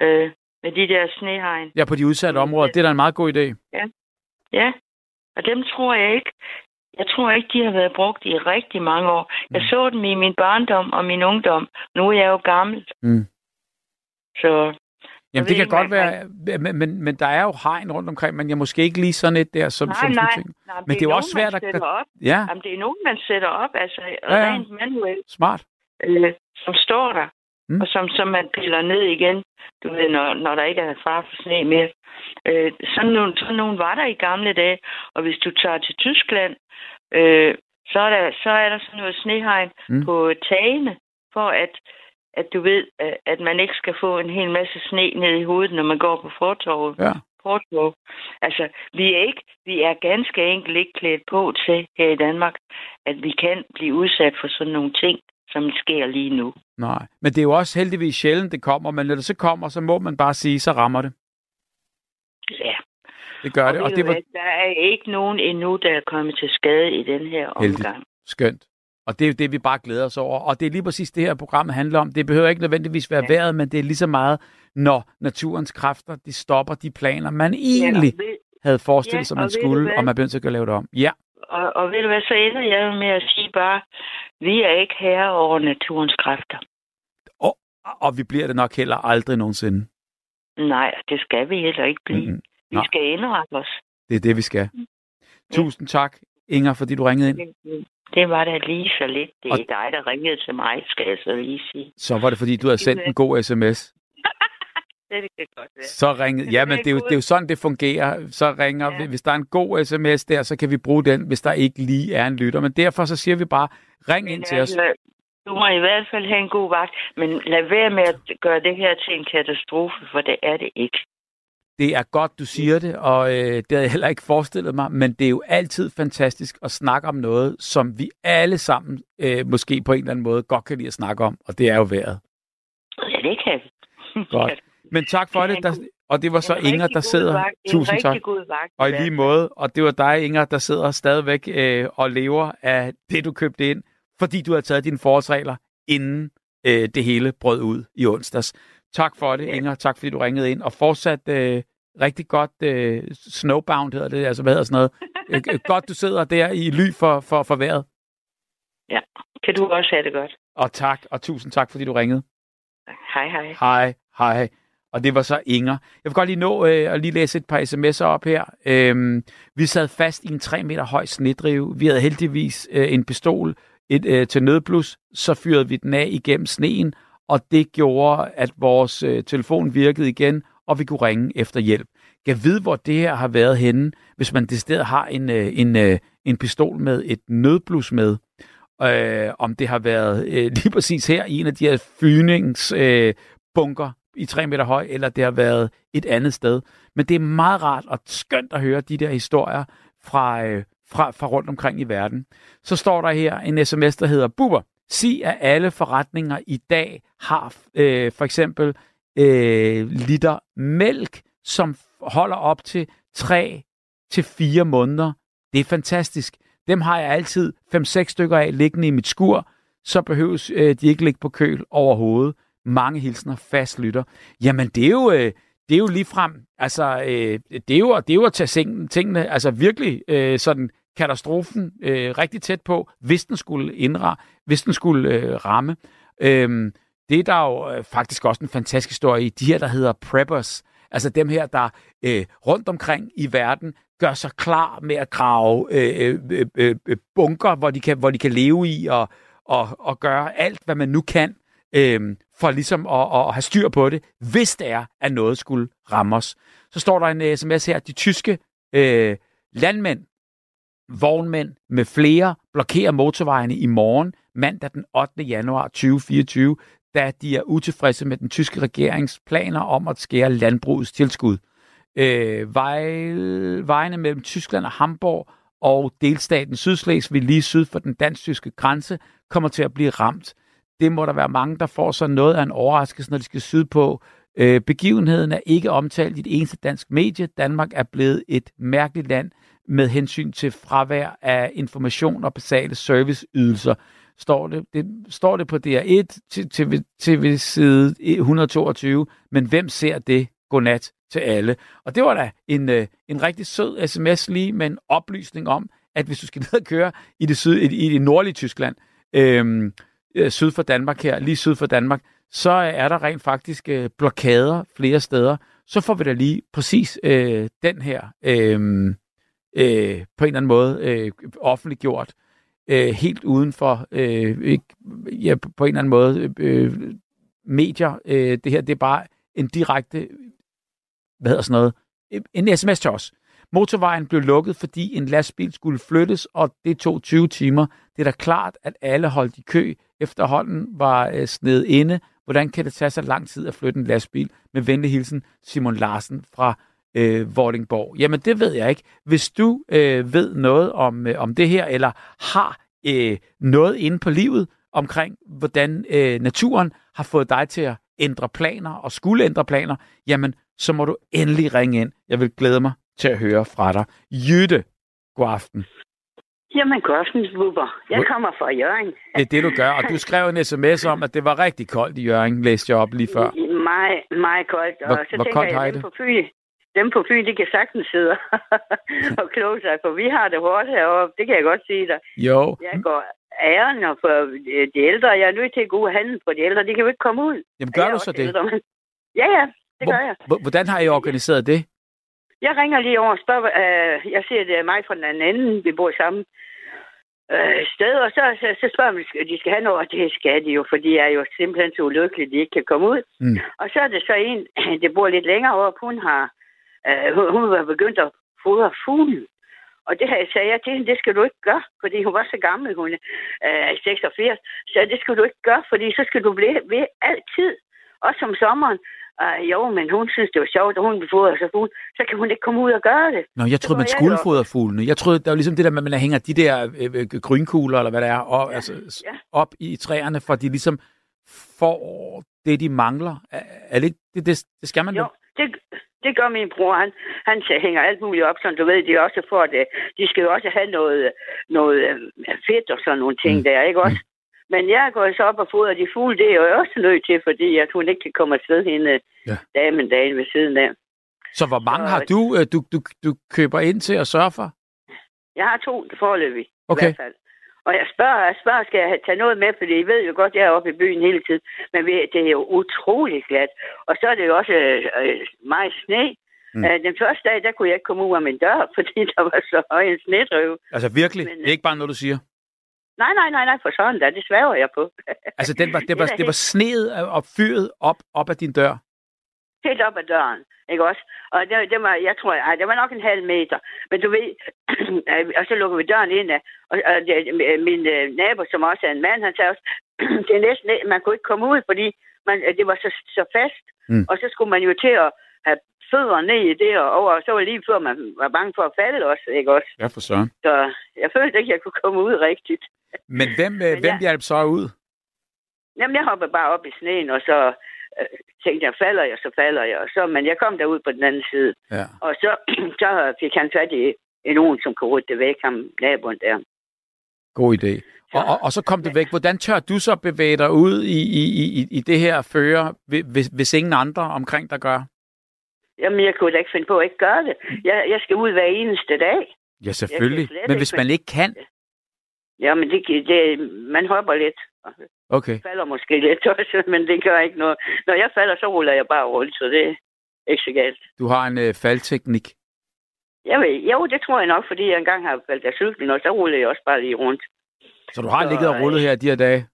øh, med de der snehegn. ja på de udsatte områder. Det er da en meget god idé. Ja, og dem tror jeg ikke, jeg tror ikke, de har været brugt i rigtig mange år. Jeg Mm. så dem i min barndom og min ungdom. Nu er jeg jo gammel. Mm. Så Jamen, det kan godt være, men, men, men der er jo hegn rundt omkring, men jeg måske ikke lige sådan et der, som, nej, som nej, ting. nej, Men det er jo nogen, også svært at- op. Ja, Jamen, det er nogen, man sætter op, altså Ja, ja. rent manuelt, smart. øh, som står der, Mm. og som, som man piller ned igen, du ved, når, når der ikke er far for sne mere. Øh, sådan, nogle, sådan nogle var der i gamle dage, og hvis du tager til Tyskland, øh, så, er der, så er der sådan noget snehegn mm. på tagene, for at, at du ved, at- at man ikke skal få en hel masse sne ned i hovedet, når man går på fortorvet. Ja. Porto. Altså, vi er ikke, vi er ganske enkelt ikke klædt på til her i Danmark, at vi kan blive udsat for sådan nogle ting, som sker lige nu. Nej, men det er jo også heldigvis sjældent, det kommer, men når det så kommer, så må man bare sige, så rammer det. Ja. Det gør det, og og ved det var hvad, der er ikke nogen endnu, der er kommet til skade i den her Heldigt. omgang. skønt. Og det er jo det, vi bare glæder os over. Og det er lige præcis det her program handler om. Det behøver ikke nødvendigvis være vejret, men det er lige så meget, når naturens kræfter, de stopper de planer, man egentlig Ja, og, ved, havde forestillet Ja, sig, og man du skulle, og man begyndte at lave det om. Ja, og, og ved du hvad, så ender jeg med at sige bare, vi er ikke herre over naturens kræfter. og, og vi bliver det nok heller aldrig nogensinde. Nej, det skal vi heller ikke blive. Mm-mm. Vi Nej. skal indrette os. Det er det, vi skal. Tusind tak, Inger, fordi du ringede ind. Det var da lige så lidt. Det er Og- dig, der ringede til mig, skal jeg så lige sige. Så var det, fordi du havde sendt en god sms. Det kan godt være. Så ringede... Ja, men det er, jo, det er jo sådan, det fungerer. Så ringer Ja. vi. Hvis der er en god sms der, så kan vi bruge den, hvis der ikke lige er en lytter. Men derfor så siger vi bare, ring ind til os. altså, Du må i hvert fald have en god vagt, men lad være med at gøre det her til en katastrofe, for det er det ikke. Det er godt, du siger det, og øh, det havde jeg heller ikke forestillet mig, men det er jo altid fantastisk at snakke om noget, som vi alle sammen øh, måske på en eller anden måde godt kan lide at snakke om, og det er jo vejret. Ja, det kan vi. Godt. Men tak for Det er der, og det var så Inger, der sidder. Vagt, Tusind tak. vagt. Og i lige måde, og det var dig, Inger, der sidder stadigvæk øh, og lever af det, du købte ind, fordi du har taget dine forholdsregler, inden øh, det hele brød ud i onsdags. Tak for det, Ja. Inger. Tak fordi du ringede ind, og fortsat øh, rigtig godt øh, snowbound hedder det, altså hvad hedder sådan noget. Øh, godt, du sidder der i ly for, for, for vejret. Kan du også have det godt. Og tak, og tusind tak, fordi du ringede. Hej. Hej, hej. Hej, hej. Og det var så Inger. Jeg vil godt lige nå øh, at lige læse et par sms'er op her. Øhm, vi sad fast i en 3 meter høj snedrive. Vi havde heldigvis øh, en pistol et, øh, til nødblus. Så fyrede vi den af igennem sneen, og det gjorde, at vores øh, telefon virkede igen, og vi kunne ringe efter hjælp. Jeg ved, hvor det her har været henne, hvis man det sted har en, øh, en, øh, en pistol med et nødblus med. Øh, om det har været øh, lige præcis her i en af de her fyningsbunker, øh, bunker i 3 meter høj, eller det har været et andet sted. Men det er meget rart og skønt at høre de der historier fra, øh, fra, fra rundt omkring i verden. Så står der her en sms, der hedder, Buber, sig at alle forretninger i dag har øh, for eksempel øh, liter mælk, som holder op til 3 til 4 måneder. Det er fantastisk. Dem har jeg altid 5-6 stykker af liggende i mit skur, så behøves øh, de ikke ligge på køl overhovedet. Mange hilsner, fast lytter. Jamen, det er jo, øh, det er jo ligefrem, altså, øh, det, er jo, det er jo at tage tingene, altså virkelig øh, sådan katastrofen øh, rigtig tæt på, hvis den skulle indre, hvis den skulle øh, ramme. Øhm, det er der jo øh, faktisk også en fantastisk historie i. De her, der hedder preppers, altså dem her, der øh, rundt omkring i verden gør sig klar med at grave øh, øh, øh, øh, øh bunker, hvor de, kan, hvor de kan leve i og, og, og gøre alt, hvad man nu kan, øh, for ligesom at, at have styr på det, hvis det er, at noget skulle ramme os. Så står der en øh, sms her, de tyske øh, landmænd, vognmænd med flere blokerer motorvejene i morgen, mandag den 8. januar 2024, da de er utilfredse med den tyske regerings planer om at skære landbrugets tilskud. Øh, vejene mellem Tyskland og Hamburg og delstaten Sydslesvig lige syd for den dansk-tyske grænse kommer til at blive ramt. Det må der være mange, der får sig noget af en overraskelse, når de skal sydpå. Øh, begivenheden er ikke omtalt i et eneste dansk medie. Danmark er blevet et mærkeligt land med hensyn til fravær af information og basale serviceydelser står det, det, står det på DR1 til, til, til side 122, men hvem ser det? Godnat til alle. Og det var da en, øh, en rigtig sød sms lige med en oplysning om, at hvis du skal ned og køre i det, syd, i det nordlige Tyskland, øhm, øh, syd for Danmark her, lige syd for Danmark, så er der rent faktisk øh, blokader flere steder. Så får vi da lige præcis øh, den her øh, øh, på en eller anden måde øh, offentliggjort øh, helt uden for øh, ikke, ja, på en eller anden måde øh, medier. Øh, det her det er bare en direkte, hvad hedder sådan noget, en sms til os. Motorvejen blev lukket, fordi en lastbil skulle flyttes, og det tog 20 timer. Det er da klart, at alle holdt i kø. Efterhånden var øh, snedet inde. Hvordan kan det tage så lang tid at flytte en lastbil? Med venlig hilsen, Simon Larsen fra øh, Vordingborg? Jamen, det ved jeg ikke. Hvis du øh, ved noget om, øh, om det her, eller har øh, noget inde på livet omkring, hvordan øh, naturen har fået dig til at ændre planer og skulle ændre planer, jamen, så må du endelig ringe ind. Jeg vil glæde mig til at høre fra dig. Jytte, god aften. Jamen, god aften, Bubber. Jeg kommer fra Jørgen. Det er det, du gør. Og du skrev en sms om, at det var rigtig koldt i Jørgen, læste jeg op lige før. Meget, meget koldt. Og hvor, så hvor tænker koldt jeg, dem det? på Fyn, dem på Fyn, de kan sagtens sidde og kloge sig, for vi har det hårdt heroppe. Det kan jeg godt sige dig. Jo, Jeg går æren og for øh, de ældre. Jeg er nødt til at gå handle for de ældre. De kan jo ikke komme ud. jamen gør du så det? ældre, men- Ja, ja, det gør jeg. Hvor- Hvordan har I organiseret det? Jeg ringer lige over og spørger, øh, jeg siger, det er mig fra den anden, vi bor sammen øh, sted, og så, så, så spørger man, de skal have noget, og det skal de jo, for de er jo simpelthen så ulykkelige, de ikke kan komme ud. Mm. Og så er det så en, der bor lidt længere op, hun har, øh, hun, var begyndt at fodre fuglen. Og det jeg sagt jeg til hende, det skal du ikke gøre, fordi hun var så gammel, hun øh, er 86. Så det skal du ikke gøre, fordi så skal du blive ved altid, også om sommeren. Uh, jo, men hun synes, det var sjovt, og hun vil fodre sig fuglen. Så kan hun ikke komme ud og gøre det. Nå, jeg troede, man jeg skulle fodre fuglene. Jeg troede, der var ligesom det der med, at man hænger de der øh, øh, grønkugler, eller hvad det er, og, ja, altså, ja. op i træerne, for de ligesom får det, de mangler. Er, er det ikke det, det, det skal man Jo, jo? det, det gør min bror. Han, han hænger alt muligt op, som du ved, de også får det. De skal jo også have noget, noget øh, fedt og sådan nogle ting Mm. mm. der, ikke også? Men jeg går så op og fodrer de fugle, det er jeg jo også nødt til, fordi at hun ikke kan komme afsted hende Ja. ja. damen dagen ved siden af. Så hvor mange Så- har du, øh, du, du, du køber ind til at sørge for? Jeg har to forløbig, Okay. i hvert fald. Og jeg spørger, jeg spørger, skal jeg tage noget med, fordi I ved jo godt, jeg er oppe i byen hele tiden. Men det er jo utrolig glat. Og så er det jo også øh, øh, meget sne. Mm. Mm. den første dag, der kunne jeg ikke komme ud af min dør, fordi der var så høj en snedrive. Altså virkelig, Men, det er ikke bare noget, du siger. Nej, nej, nej, nej, for sådan der, det svæver jeg på. Altså, den var, det, var, Det det var sneet og fyret op, op ad din dør. Helt op ad døren, ikke også? Og det, det var, jeg tror, ej, det var nok en halv meter. Men du ved, og så lukker vi døren ind, og, og det, min øh, nabo, som også er en mand, han sagde også, det er næsten, man kunne ikke komme ud, fordi man, det var så, så fast. Mm. Og så skulle man jo til at have fødder ned i det, og, over, og så var lige før, man var bange for at falde også, ikke også? Ja, for søren. Så jeg følte ikke, jeg kunne komme ud rigtigt. Men hvem, Men hvem jeg- hjalp så ud? Jamen, jeg hoppede bare op i sneen, og så øh, tænkte jeg, falder jeg, så falder jeg. Og så, men jeg kom derud på den anden side. Ja. Og så, så fik han fat i en nogen, som kunne rydde det væk, ham naboen der. God idé. Og, og, og så kom det væk. Hvordan tør du så bevæge dig ud i, i, i, i det her føre, hvis, hvis ingen andre omkring dig gør? Jamen, jeg kunne da ikke finde på at ikke gøre det. Jeg, jeg skal ud hver eneste dag. Ja, selvfølgelig. Men hvis man ikke kan, Jamen, det, det, man hopper lidt. Okay. Falder måske lidt også, men det gør ikke noget. Når jeg falder, så ruller jeg bare rundt, så det er ikke så galt. Du har en øh, faldteknik. Jeg ved, jo, det tror jeg nok, fordi jeg engang har faldet af cyklen, og så ruller jeg også bare lige rundt. Så du har Så, ligget og rullet her de her dage?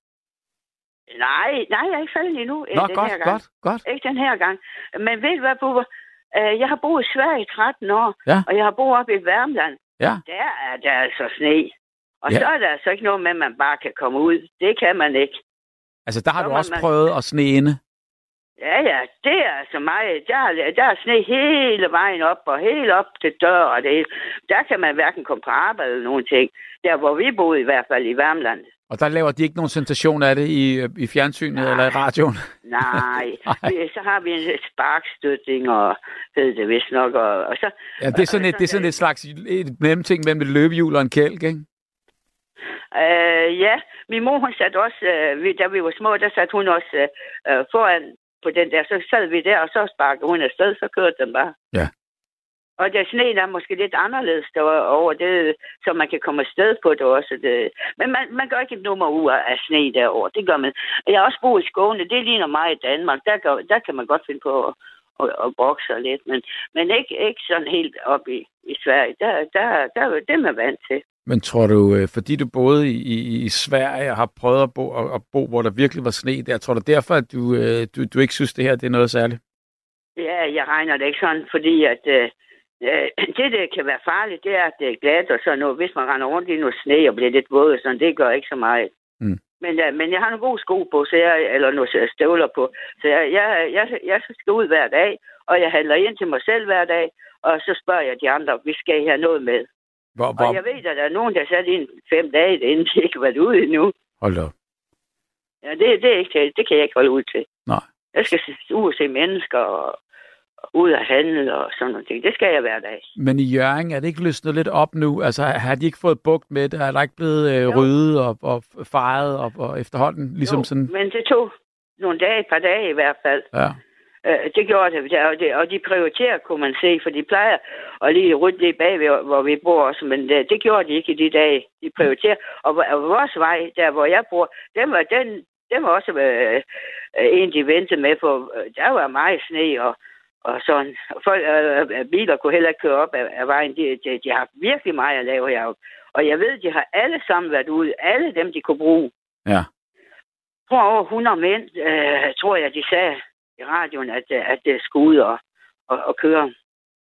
Nej, nej, jeg er ikke faldet endnu. øh, Nå, den godt, her gang. godt, godt. Ikke den her gang. Men ved du hvad, Bubber? Øh, Jeg har boet i Sverige i 13 år, Ja. og jeg har boet oppe i Værmland. Ja. Der er der altså sne. Og Ja. så er der altså ikke noget med, at man bare kan komme ud. Det kan man ikke. Altså, der har Så du også man- prøvet at sne inde. Ja, ja, det er altså mig. Der, er- der er sne hele vejen op, og helt op til dør og det hele. Der kan man hverken komme på arbejde eller nogen ting. Der, hvor vi boede i hvert fald i Værmland. Og der laver de ikke nogen sensation af det i, øh, i fjernsynet Nej. eller i radioen. Nej, Nej. Så har vi en sparkstøtning, og hed det vist nok. Og, og så, Ja, det er sådan et, det er sådan et slags et mellemting mellem et løbehjul og en kælk, ikke? Øh, ja, min mor hun satte også, øh, da vi var små, der satte hun også øh, øh, foran på den der. Så sad vi der, og så sparkede hun afsted, så kørte den bare. Ja. Og der sneen er måske lidt anderledes derovre, det, så man kan komme afsted på det også. Det. Men man, man gør ikke et nummer ud af sne derovre, det gør man. Jeg har også boet i Skåne, det ligner mig i Danmark. Der, gør, der kan man godt finde på at, at, at lidt, men, men ikke, ikke sådan helt op i, i Sverige. Der, der, der, det er man vant til. Men tror du, øh, fordi du boede i, i, i Sverige og har prøvet at bo, at, at bo, hvor der virkelig var sne der, tror du derfor, at du, øh, du, du ikke synes, det her det er noget særligt? Ja, jeg regner det ikke sådan, fordi at øh, øh, det, der kan være farligt, det er, at det er glat og sådan noget. Hvis man render rundt i noget sne og bliver lidt våd, sådan, det gør ikke så meget. Mm. Men, øh, men jeg har nogle gode sko på, så jeg, eller nogle støvler på. Så jeg, jeg, jeg, jeg skal ud hver dag, og jeg handler ind til mig selv hver dag, og så spørger jeg de andre, vi skal I have noget med. Hvor, Og hvor, jeg ved, at der er nogen, der er sat ind fem dage, inden de ikke været ude endnu. hold da op. Ja, det, det, er ikke det kan jeg ikke holde ud til. Nej. Jeg skal ud og se mennesker og, og ud og handle og sådan noget. Det skal jeg hver dag. Men i Jørgen, er det ikke løsnet lidt op nu? Altså, har de ikke fået bugt med det? Er der ikke blevet øh, ryddet og, og fejret og, og efterhånden? Ligesom jo, sådan, men det tog nogle dage, et par dage i hvert fald. ja. Øh, det gjorde det, og, det, og de prioriterer, kunne man se, for de plejer at lige rydde lige bag, ved, hvor vi bor også, men det, det gjorde de ikke i de dage. De prioriterer, og, og vores vej, der hvor jeg bor, den var, den, den var også øh, øh, en, de ventede med, for øh, der var meget sne, og, og sådan. Folk, øh, øh, biler kunne heller ikke køre op af, af vejen. De, de, de har virkelig meget at lave heroppe. Og jeg ved, de har alle sammen været ude. Alle dem, de kunne bruge. Ja. Jeg tror over 100 mænd, øh, tror jeg, de sagde i radioen, at, øh, at det skulle ud og, og, og køre.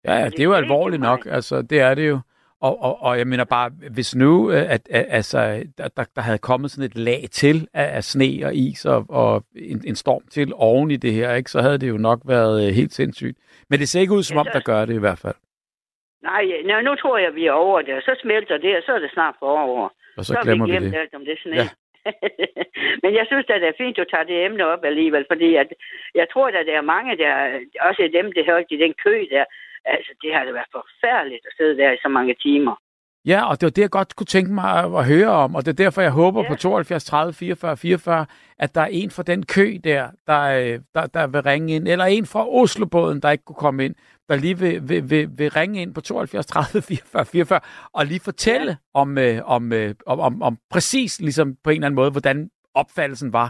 Ja, ja, det er jo alvorligt nok. Altså, det er det jo. Og, og, og jeg mener bare, hvis nu øh, at, at, altså, der, der, havde kommet sådan et lag til af, af sne og is og, og en, en storm til oven i det her, ikke, så havde det jo nok været øh, helt sindssygt. Men det ser ikke ud som Ja, om, så- der gør det i hvert fald. Nej, nu, nu tror jeg, vi er over det, og så smelter det, og så er det snart forover. Og så, så glemmer vi vi det. alt om det sne. Ja. Men jeg synes, at det er fint, at du tager det emne op alligevel, fordi at, jeg tror, at der er mange, der, også dem, der hørte i den kø der, altså det har det været forfærdeligt at sidde der i så mange timer. Ja, og det var det, jeg godt kunne tænke mig at, at høre om, og det er derfor, jeg håber Ja. på 72 30 44 44, at der er en fra den kø der, der, øh, der, der vil ringe ind, eller en fra Oslobåden, der ikke kunne komme ind, der lige vil, vil, vil, vil ringe ind på 72 30 44 44, og lige fortælle ja. om, øh, om, øh, om, om, om præcis ligesom på en eller anden måde, hvordan opfattelsen var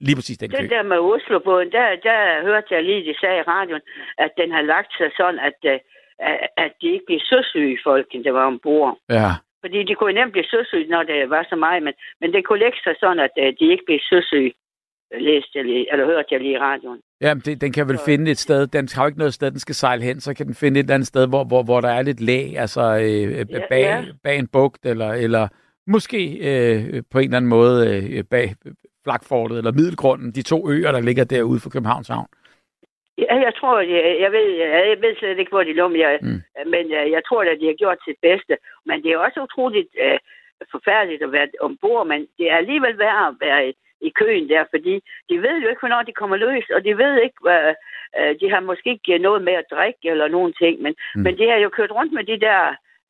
lige præcis den kø. Den der med Oslobåden, der, der hørte jeg lige, de sagde i radioen, at den har lagt sig sådan, at, øh, at- at de ikke bliver søsyge, folkene, der var ombord. Ja, Fordi de kunne nemt blive søsyge, når det var så meget, men, men det kunne lægge sig sådan, at øh, de ikke blev søsyge, læste jeg lige, eller hørte jeg lige i radioen. Jamen, det, den kan vel Så- finde et sted. Den har jo ikke noget sted, den skal sejle hen. Så kan den finde et eller andet sted, hvor, hvor, hvor der er lidt læ, altså øh, Ja, bag, ja. bag en bugt, eller, eller måske øh, på en eller anden måde øh, bag Flakfortet eller Middelgrunden, de to øer, der ligger derude for Københavns Havn. Ja, jeg tror, jeg, jeg, ved, jeg, ved slet ikke, hvor de lå, men jeg, Mm. men øh, jeg tror, at de har gjort sit bedste. Men det er også utroligt øh, forfærdeligt at være ombord, men det er alligevel værd at være køen der, fordi de ved jo ikke, hvornår de kommer løs, og de ved ikke, hvad, øh, de har måske ikke noget med at drikke eller nogen ting, men, Mm. men de har jo kørt rundt med de der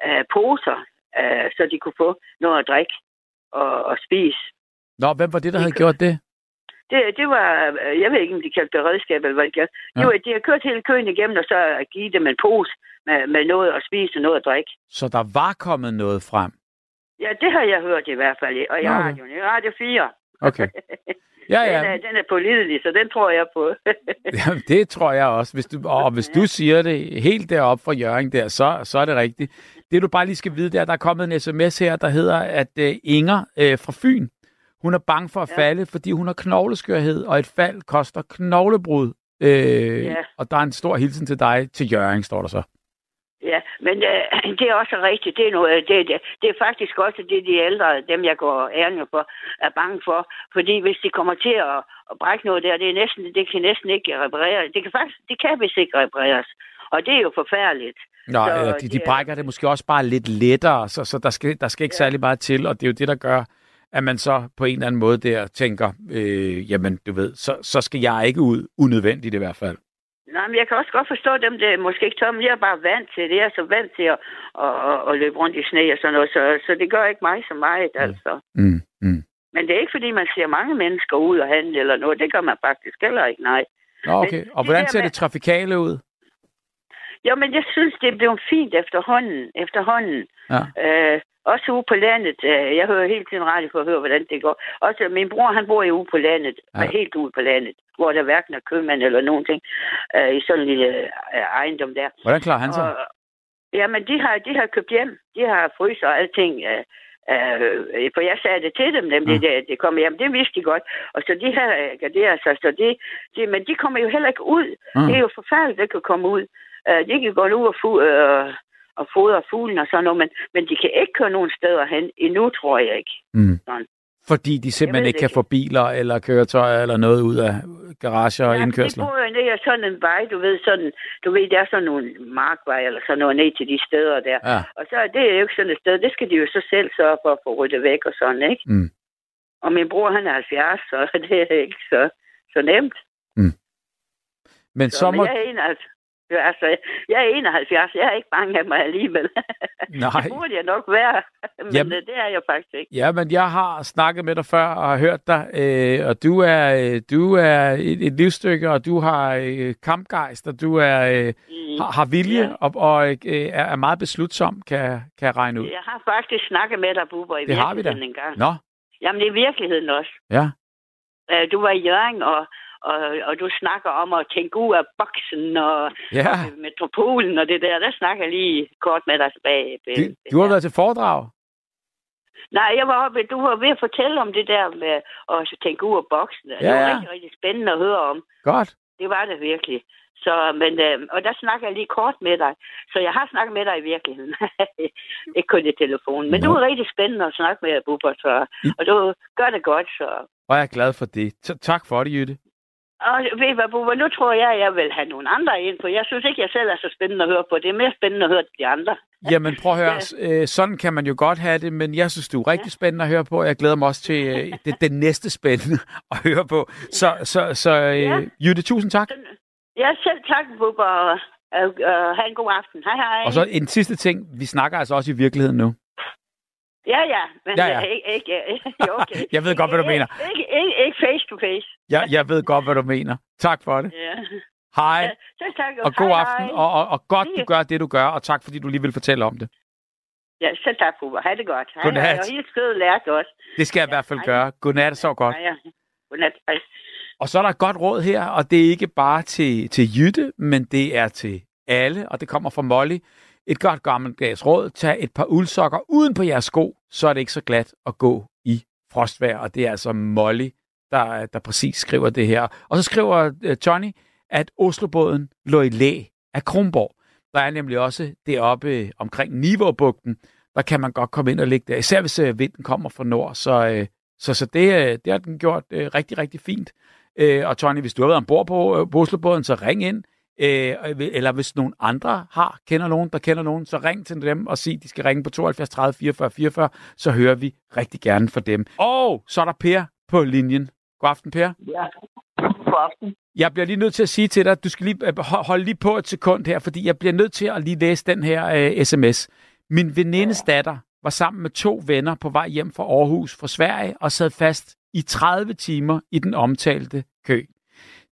øh, poser, øh, så de kunne få noget at drikke og, og spise. Nå, hvem var det, der Det havde kan- gjort det? Det, det var, øh, jeg ved ikke, om de kaldte beredskab eller hvad de kaldte. Ja. Jo, de har kørt hele køen igennem, og så givet dem en pose med, med noget at spise og noget at drikke. Så der var kommet noget frem. Ja, det har jeg hørt i hvert fald, og Nå, okay. radioen. I Radio 4. Okay. Ja, Den, ja. er, den er pålidelig, så den tror jeg på. Jamen, det tror jeg også. Hvis du, og hvis du siger det helt derop fra Jørgen der, så, så er det rigtigt. Det du bare lige skal vide, det er, at der er kommet en sms her, der hedder, at uh, Inger uh, fra Fyn, hun er bange for at Ja. falde, fordi hun har knogleskørhed, og et fald koster knoglebrud. Øh, Ja. Og der er en stor hilsen til dig, til Jørgen, står der så. Ja, men øh, det er også rigtigt. Det er, noget, det, det, det er faktisk også det, de ældre, dem jeg går ærende for, er bange for. Fordi hvis de kommer til at, at brække noget der, det, er næsten, det kan næsten ikke repareres. Det kan faktisk, det kan vist ikke repareres. Og det er jo forfærdeligt. Nå, Så eller de, de er- brækker det måske også bare lidt lettere, så, så der, skal, der skal ikke Ja. særlig meget til, og det er jo det, der gør, at man så på en eller anden måde der tænker, øh, jamen du ved, så, så skal jeg ikke ud, unødvendigt i hvert fald. Nej, men jeg kan også godt forstå dem, der måske ikke tør, men jeg er bare vant til det. Jeg er så vant til at, at, at, at løbe rundt i sne og sådan noget, så, så det gør ikke mig så meget, altså. Mm, mm. Men det er ikke, fordi man ser mange mennesker ud og handle eller noget. Det gør man faktisk heller ikke, nej. Nå, okay. Men Og hvordan ser med- det trafikale ud? Jo, men jeg synes, det er blevet fint efterhånden. efterhånden. Ja. Øh, også ude på landet. Øh, jeg hører hele tiden radio for at høre, hvordan det går. Også min bror, han bor jo ude på landet. Ja. Helt ude på landet. Hvor der hverken er købmand eller nogen ting. Øh, I sådan en lille øh, ejendom der. Hvordan klarer han sig? Og, jamen, de har, de har købt hjem. De har fryser og alting. Øh, øh, for jeg sagde det til dem, nemlig Ja. ja. det, det kom hjem. Det vidste de godt. Og så de har øh, garderet sig. Så de, de, men de kommer jo heller ikke ud. Mm. Det er jo forfærdeligt, at kan komme ud. Uh, de kan gå ud og, fu- øh, og fodre fuglen og sådan noget, men, men de kan ikke køre nogen steder hen endnu, tror jeg ikke. Mm. sådan. Fordi de simpelthen ikke kan få biler eller køretøjer eller noget ud af garager og Ja, indkørsler. de bor jo ned ad sådan en vej, du ved, sådan, du ved, der er sådan nogle markvej eller sådan noget ned til de steder der. Ja. Og så er det jo ikke sådan et sted, det skal de jo så selv sørge for at få ryddet væk og sådan, ikke? Mm. Og min bror, han er 70, så det er ikke så, så nemt. Men Så, så men må... jeg er 71. Ja, Altså, jeg er 71, jeg er ikke bange af mig alligevel. Nej. det burde jeg nok være, men Jamen- Jamen. det er jeg faktisk ikke. Ja, men jeg har snakket med dig før og har hørt dig, øh, og du er, øh, du er et, et livsstykke, og du har øh, kampgejst, og du er, øh, har, har vilje Ja. og, og øh, er meget beslutsom, kan, kan jeg regne ud. Jeg har faktisk snakket med dig, Bubber, i Det har vi da. virkeligheden en gang. Nå, Jamen, det er virkeligheden også. ja. Øh, Du var i Jørgen, og, og, og du snakker om at tænke ud af boksen og, Ja, og metropolen og det der. Der snakker jeg lige kort med dig tilbage. du, du har været til foredrag. Nej, jeg var oppe, du var ved at fortælle om det der med at tænke ud af boksen. det Ja, var ja. rigtig, rigtig spændende at høre om. Godt. Det var det virkelig. Så, men, øh, og der snakker jeg lige kort med dig. Så jeg har snakket med dig i virkeligheden. Ikke kun i telefonen. Men Nå. du er rigtig spændende at snakke med, Bubber. Så, og du gør det godt. Så. Og jeg er glad for det. T- tak for det, Jytte. Og ved I hvad, Bubber, nu tror jeg, at jeg vil have nogle andre ind, for jeg synes ikke, jeg selv er så spændende at høre på. Det er mere spændende at høre de andre. Jamen prøv at høre, øh, sådan kan man jo godt have det, men jeg synes, du er rigtig spændende at høre på. Jeg glæder mig også til øh, det, det næste spændende at høre på. Så, så, så øh, Ja. Jytte, tusind tak. Ja, selv tak, Bubber, og, og, og have en god aften. Hej, hej. Og så en sidste ting. Vi snakker altså også i virkeligheden nu. Ja, ja, men Ja, ja. ikke, ikke, okay. Jeg ved godt, hvad du mener. Ikke, ikke, ikke face to face. Jeg, jeg ved godt, hvad du mener. Tak for det. Ja. Hej, Ja, Selv tak. og god hej, aften, hej. og, og, og godt, du Ja. gør det, du gør, og tak, fordi du lige vil fortælle om det. Ja, selv tak, Bubber. Ha' det godt. Hej, Godnat. hej. Og helt skød lært også. Det skal jeg i hvert fald hej. gøre. Godnat, så godt. Ja, ja. Godnat. Hej. Og så er der et godt råd her, og det er ikke bare til, til Jytte, men det er til alle, og det kommer fra Molly. Et godt gammeldags råd. Tag et par uldsokker uden på jeres sko, så er det ikke så glat at gå i frostvær. Og det er altså Molly, der, der præcis skriver det her. Og så skriver øh, Johnny, at Oslobåden lå i læ af Kronborg. Der er nemlig også deroppe øh, omkring Nivåbugten, der kan man godt komme ind og ligge der, især hvis øh, vinden kommer fra nord. Så, så, så det, det har den gjort rigtig, rigtig fint. Og Tony, hvis du har været ombord på, på Oslobåden, så ring ind. Øh, eller hvis nogen andre har, kender nogen, der kender nogen, så ring til dem og sig, de skal ringe på 72 30 44 44, så hører vi rigtig gerne fra dem. Og så er der Per på linjen. God aften, Per. Ja, god aften. Jeg bliver lige nødt til at sige til dig, du skal lige øh, ho- holde lige på et sekund her, fordi jeg bliver nødt til at lige læse den her øh, sms. Min venindes datter var sammen med to venner på vej hjem fra Aarhus fra Sverige og sad fast i 30 timer i den omtalte kø.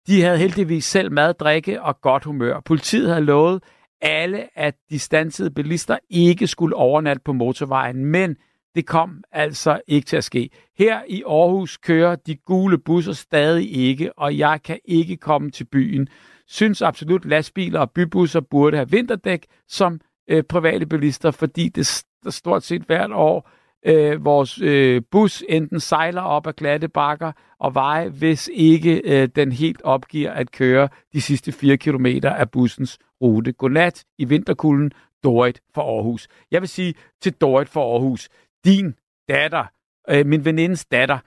De havde heldigvis selv mad, drikke og godt humør. Politiet havde lovet alle, at de stansede bilister ikke skulle overnatte på motorvejen, men det kom altså ikke til at ske. Her i Aarhus kører de gule busser stadig ikke, og jeg kan ikke komme til byen. Synes absolut, lastbiler og bybusser burde have vinterdæk som øh, private bilister, fordi det s- stort set hvert år øh, vores øh, bus enten sejler op ad glatte bakker og veje, hvis ikke øh, den helt opgiver at køre de sidste 4 km af bussens rute. Godnat i vinterkulden, Dorit for Aarhus. Jeg vil sige til Dorit for Aarhus, din datter, øh, min venindes datter,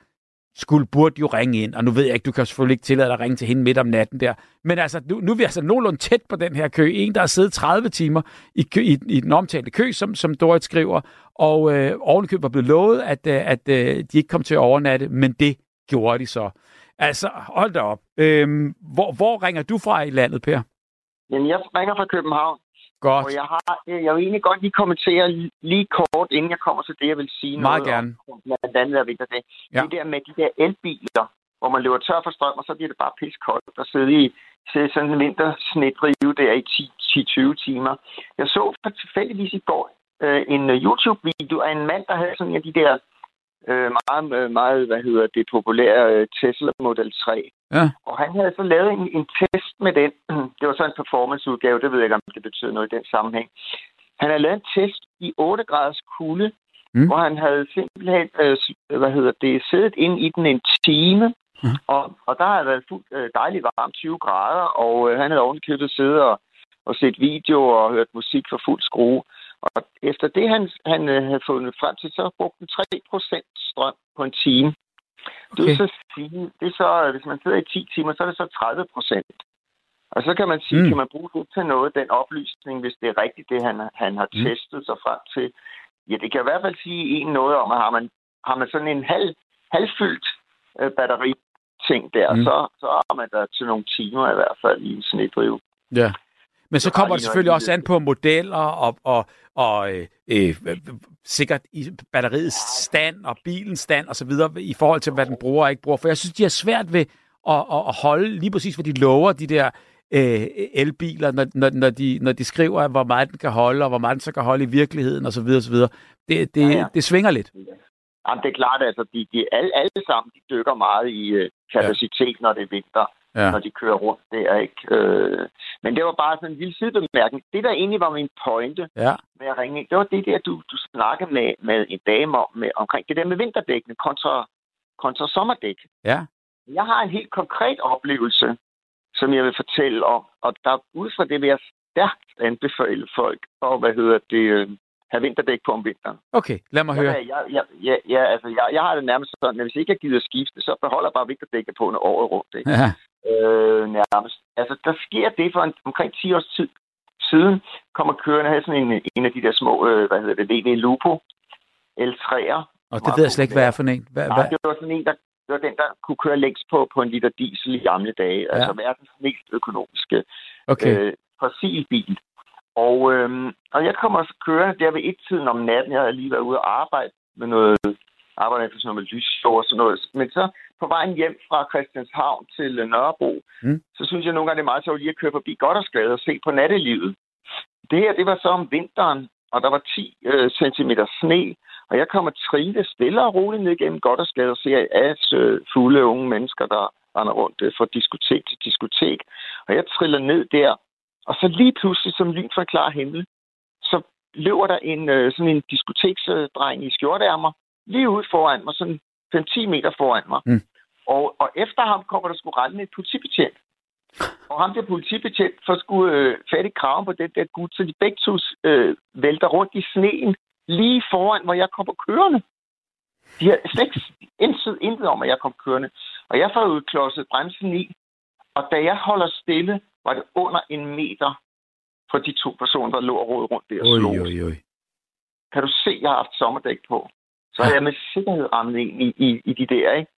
skulle burde jo ringe ind, og nu ved jeg ikke, du kan selvfølgelig ikke tillade dig at ringe til hende midt om natten der, men altså, nu, nu er vi altså nogenlunde tæt på den her kø. En, der har siddet 30 timer i, kø, i, i den omtalte kø, som, som Dorit skriver, og øh, ovenikøbet var blevet lovet, at, øh, at øh, de ikke kom til at overnatte, men det gjorde de så. Altså, hold da op. Øhm, hvor, hvor ringer du fra i landet, Per? Jamen, jeg ringer fra København, Godt. og jeg har, øh, jeg vil egentlig godt lige kommentere li- lige kort, inden jeg kommer til det, jeg vil sige Meget noget gerne. om. Blandt andet er vinterdæk. Ja. Ja. Det der med de der elbiler, hvor man løber tør for strøm, og så bliver det bare piskoldt og sidde i sidde i sådan en vintersnedrive der i 10-20 timer. Jeg så for tilfældigvis i går øh, en øh, YouTube-video af en mand, der havde sådan en af de der øh, meget, øh, meget, hvad hedder det, populære øh, Tesla Model 3. Ja. Og han havde så lavet en, en test med den. Det var så en performanceudgave, det ved jeg ikke, om det betyder noget i den sammenhæng. Han havde lavet en test i 8 graders kulde, Mm. hvor han havde simpelthen, øh, hvad hedder det, siddet ind i den en time, Mm. og, og der havde været fuldt øh, dejligt varmt 20 grader, og øh, han havde ovenikøbet siddet og, og set videoer og hørt musik for fuld skrue. Og efter det, han, han øh, havde fundet frem til, så brugte den 3% strøm på en time. Det vil Okay. så sige, det er så, øh, hvis man sidder i 10 timer, så er det så 30 procent. Og så kan man sige, Mm. kan man bruge det til noget, den oplysning, hvis det er rigtigt, det han, han har Mm. testet sig frem til. Ja, det kan i hvert fald sige en noget om, at har man, har man sådan en halv, halvfyldt øh, batteri ting der, mm. så, så har man der til nogle timer i hvert fald i en snedrive. Ja. Men så kommer de det selvfølgelig også an på modeller og, og, og øh, øh, sikkert i batteriets stand og bilens stand og så videre i forhold til, hvad den bruger og ikke bruger. For jeg synes, de har svært ved at, at, at holde lige præcis, hvad de lover, de der øh, elbiler, når, når, når, de, når de skriver, hvor meget den kan holde, og hvor meget den så kan holde i virkeligheden og så videre, og så videre. Det, det, ja. ja. det svinger lidt. Jamen, det er klart, altså, de, de, alle, alle sammen de dykker meget i øh, kapacitet, ja. når det er vinter, Ja. når de kører rundt. Det er ikke... Øh... Men det var bare sådan en lille sidebemærkning. Det, der egentlig var min pointe Ja. med at ringe det var det der, du, du snakkede med, med en dame om, med, omkring det der med vinterdækkene kontra, kontra sommerdæk. Ja. Jeg har en helt konkret oplevelse, som jeg vil fortælle om, og der ud fra det vil jeg stærkt anbefale folk at, hvad hedder det, øh, have vinterdæk på om vinteren. Okay, lad mig høre. Ja, jeg, jeg, jeg, altså, jeg, jeg har det nærmest sådan, at hvis ikke jeg gider skifte, så beholder jeg bare vinterdækket på når året rundt. Ikke? Ja. Øh, nærmest. Altså, der sker det for en, omkring 10 års tid siden, kommer kørende havde sådan en, en af de der små, øh, hvad hedder det, VW Lupo L3'er. Og det ved jeg slet ikke, hvad er for en. Hvad, Nej, hvad? det var sådan en, der det var den, der kunne køre længst på, på en liter diesel i gamle dage. Ja. Altså verdens mest økonomiske Okay. øh, fossilbil. Og, øhm, og jeg kommer så kørende der ved et tiden om natten. Jeg havde lige været ude og arbejde med noget arbejder efter sådan noget med lysshow og sådan noget. Men så på vejen hjem fra Christianshavn til Nørrebro, Mm. så synes jeg nogle gange, det er meget sjovt lige at køre forbi Goddersgade og se på nattelivet. Det her, det var så om vinteren, og der var 10 øh, cm sne, og jeg kommer trille stille og roligt ned gennem Goddersgade og ser as øh, fulde unge mennesker, der render rundt øh, fra diskotek til diskotek. Og jeg triller ned der, og så lige pludselig, som lyn fra klar himmel, så løber der en øh, sådan en diskoteksdreng i skjorteærmer lige ud foran mig, sådan 5-10 meter foran mig. Mm. Og, og efter ham kommer der sgu rende et politibetjent. Og ham der politibetjent får sgu øh, fat i kraven på den der gut, så de begge to øh, vælter rundt i sneen lige foran, hvor jeg kommer kørende. De har slet ikke intet, intet om, at jeg kom kørende. Og jeg får jo klodset bremsen i, og da jeg holder stille, var det under en meter fra de to personer, der lå og rådede rundt der og slog. Oj, oj, oj. Kan du se, jeg har haft sommerdæk på? Så har jeg med sikkerhed ramt ind i, i, i de der, ikke?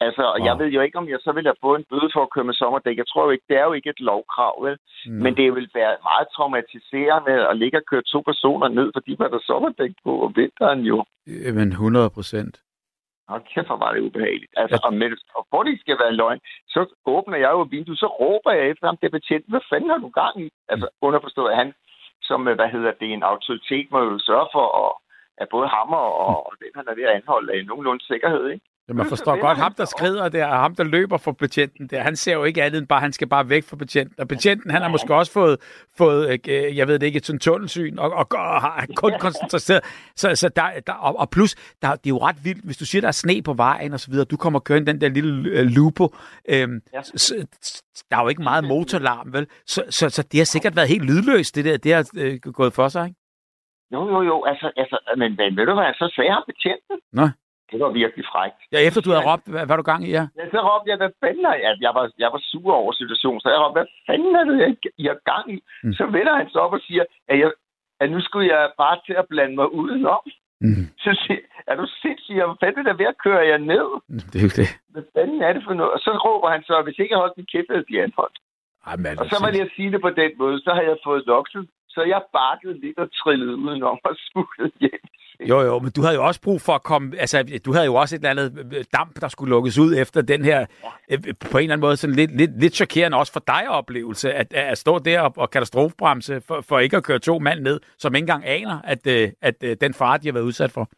Altså, og jeg Wow. ved jo ikke, om jeg så vil have fået en bøde for at køre med sommerdæk. Jeg tror jo ikke, det er jo ikke et lovkrav, vel? Nå. Men det vil være meget traumatiserende at ligge og køre to personer ned, fordi man har sommerdæk på om vinteren jo. Jamen, 100 procent. Og kæft, hvor var det ubehageligt. Altså, Ja. og, med, og for det skal være løgn, så åbner jeg jo vinduet, så råber jeg efter ham, det betjent, hvad fanden har du gang i? Altså, underforstået, at han, som, øh, hvad hedder det, en autoritet, må jo sørge for, at, at både ham og, og den, han er ved at anholde, er i nogenlunde sikkerhed, ikke? Ja, man forstår godt, ham der skrider der, og ham der løber for betjenten der, han ser jo ikke andet end bare, han skal bare væk fra betjenten. Og betjenten, han har måske også fået, fået øh, jeg ved det ikke, et sådan tunnelsyn, og, og, og har kun koncentreret. Så, så der, der, og, og plus, der, det er jo ret vildt, hvis du siger, der er sne på vejen og så videre, du kommer kørende den der lille øh, lupo, øhm, Ja. så, der er jo ikke meget motorlarm, vel? Så, så, så det har sikkert været helt lydløst, det der, det har øh, gået for sig, ikke? Jo, jo, jo, altså, altså men, men ved du hvad, så han betjenten. Nå. Det var virkelig frækt. Ja, efter du havde råbt, hvad, hvad du gang i, ja? Ja, så råbte jeg, hvad fanden er jeg? Jeg var, jeg var sur over situationen, så jeg råbte, hvad fanden er det, jeg, jeg er gang i? Mm. Mm. Så vender han sig op og siger, at, jeg, at nu skulle jeg bare til at blande mig udenom. Mm. Så siger er du sindssyg? Hvad fanden er der ved at køre jer ned? Det er jo det. Hvad fanden er det for noget? Og så råber han så, hvis ikke jeg holdt min kæft, havde de anholdt. Ej, men, Og så var det at sige det på den måde, så har jeg fået lokset. Så jeg bakkede lidt og trillede udenom og smuttede hjem. Jo, jo, men du havde jo også brug for at komme... Altså, du havde jo også et eller andet øh, damp, der skulle lukkes ud efter den her, øh, på en eller anden måde, sådan lidt, lidt, lidt chokerende også for dig oplevelse, at, at stå der og, og katastrofebremse for, for ikke at køre to mand ned, som ikke engang aner, at, øh, at øh, den far, de har været udsat for.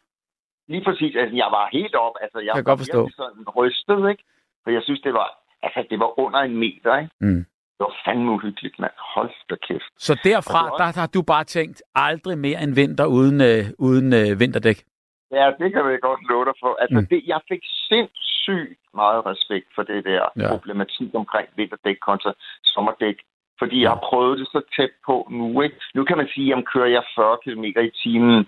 Lige præcis. Altså, jeg var helt op. Altså, jeg jeg var godt forstå. sådan rystet, ikke? For jeg synes, det var, altså, det var under en meter, ikke? Mm. Det var fandme uhyggeligt, mand. Hold da kæft. Så derfra, Og er der, har du bare tænkt, aldrig mere en vinter uden, øh, uden øh, vinterdæk. Ja, det kan jeg godt love dig for. Altså, Mm. det, jeg fik sindssygt meget respekt for det der Ja. ja. problematik omkring vinterdæk kontra sommerdæk. Fordi jeg har prøvet det så tæt på nu, ikke? Nu kan man sige, at kører jeg 40 km i timen.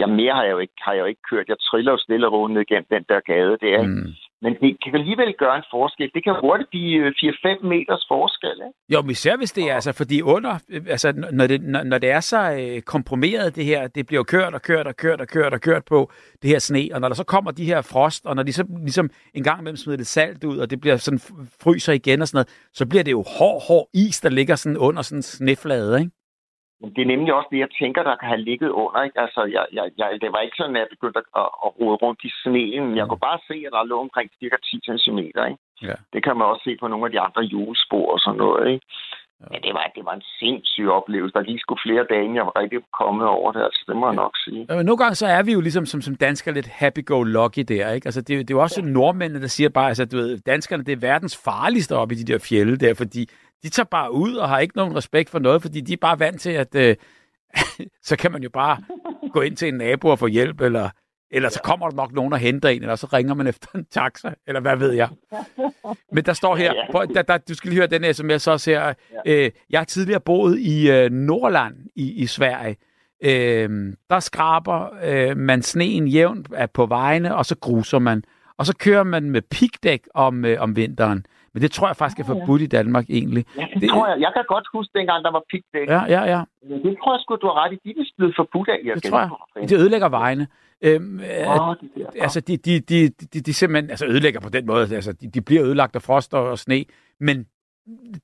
Ja, mere har jeg jo ikke, har jeg jo ikke kørt. Jeg triller jo stille og roligt ned gennem den der gade der, ikke? Mm. Men det kan alligevel gøre en forskel. Det kan hurtigt blive øh, 4-5 meters forskel, ikke? Jo, men især hvis det er, altså, fordi under, øh, altså, når det, når, når det er så øh, komprimeret, det her, det bliver kørt og kørt og kørt og kørt og kørt på det her sne, og når der så kommer de her frost, og når de så ligesom en gang imellem smider lidt salt ud, og det bliver sådan fryser igen og sådan noget, så bliver det jo hård, hård is, der ligger sådan under sådan en sneflade, ikke? Men det er nemlig også det, jeg tænker, der kan have ligget under. Ikke? Altså, jeg, jeg, jeg, det var ikke sådan, at jeg begyndte at, at, rode rundt i sneen. Jeg kunne bare se, at der lå omkring cirka 10 cm. Ikke? Ja. Det kan man også se på nogle af de andre julespor og sådan noget. Ikke? Men det var, det var en sindssyg oplevelse. Der gik sgu flere dage, inden jeg var rigtig kommet over det. Altså, det må jeg nok sige. Ja, men nogle gange så er vi jo ligesom som, som danskere lidt happy-go-lucky der, ikke? Altså, det, er det er jo også ja. nordmændene, der siger bare, altså, du ved, danskerne, det er verdens farligste oppe i de der fjelle der, fordi de tager bare ud og har ikke nogen respekt for noget, fordi de er bare vant til, at øh, så kan man jo bare gå ind til en nabo og få hjælp, eller, eller så kommer der nok nogen og henter en, eller så ringer man efter en taxa, eller hvad ved jeg. Men der står her, prøv, der, der, du skal lige høre den her, som jeg så ser. Øh, jeg har tidligere boet i øh, Nordland i, i Sverige. Øh, der skraber øh, man sneen jævnt på vejene, og så gruser man. Og så kører man med pigdæk om, øh, om vinteren. Men det tror jeg faktisk er forbudt i Danmark egentlig. Ja, det, Det- tror jeg. Jeg kan godt huske, dengang der var pigdæk. Ja, ja, ja. Det tror jeg sgu, du har ret i. De er blevet forbudt af. Det tror jeg. Det ødelægger vejene. Øhm, øh, Åh, det der. altså, de, de, de, de, de simpelthen altså, ødelægger på den måde. Altså, de, de bliver ødelagt af frost og, og sne, men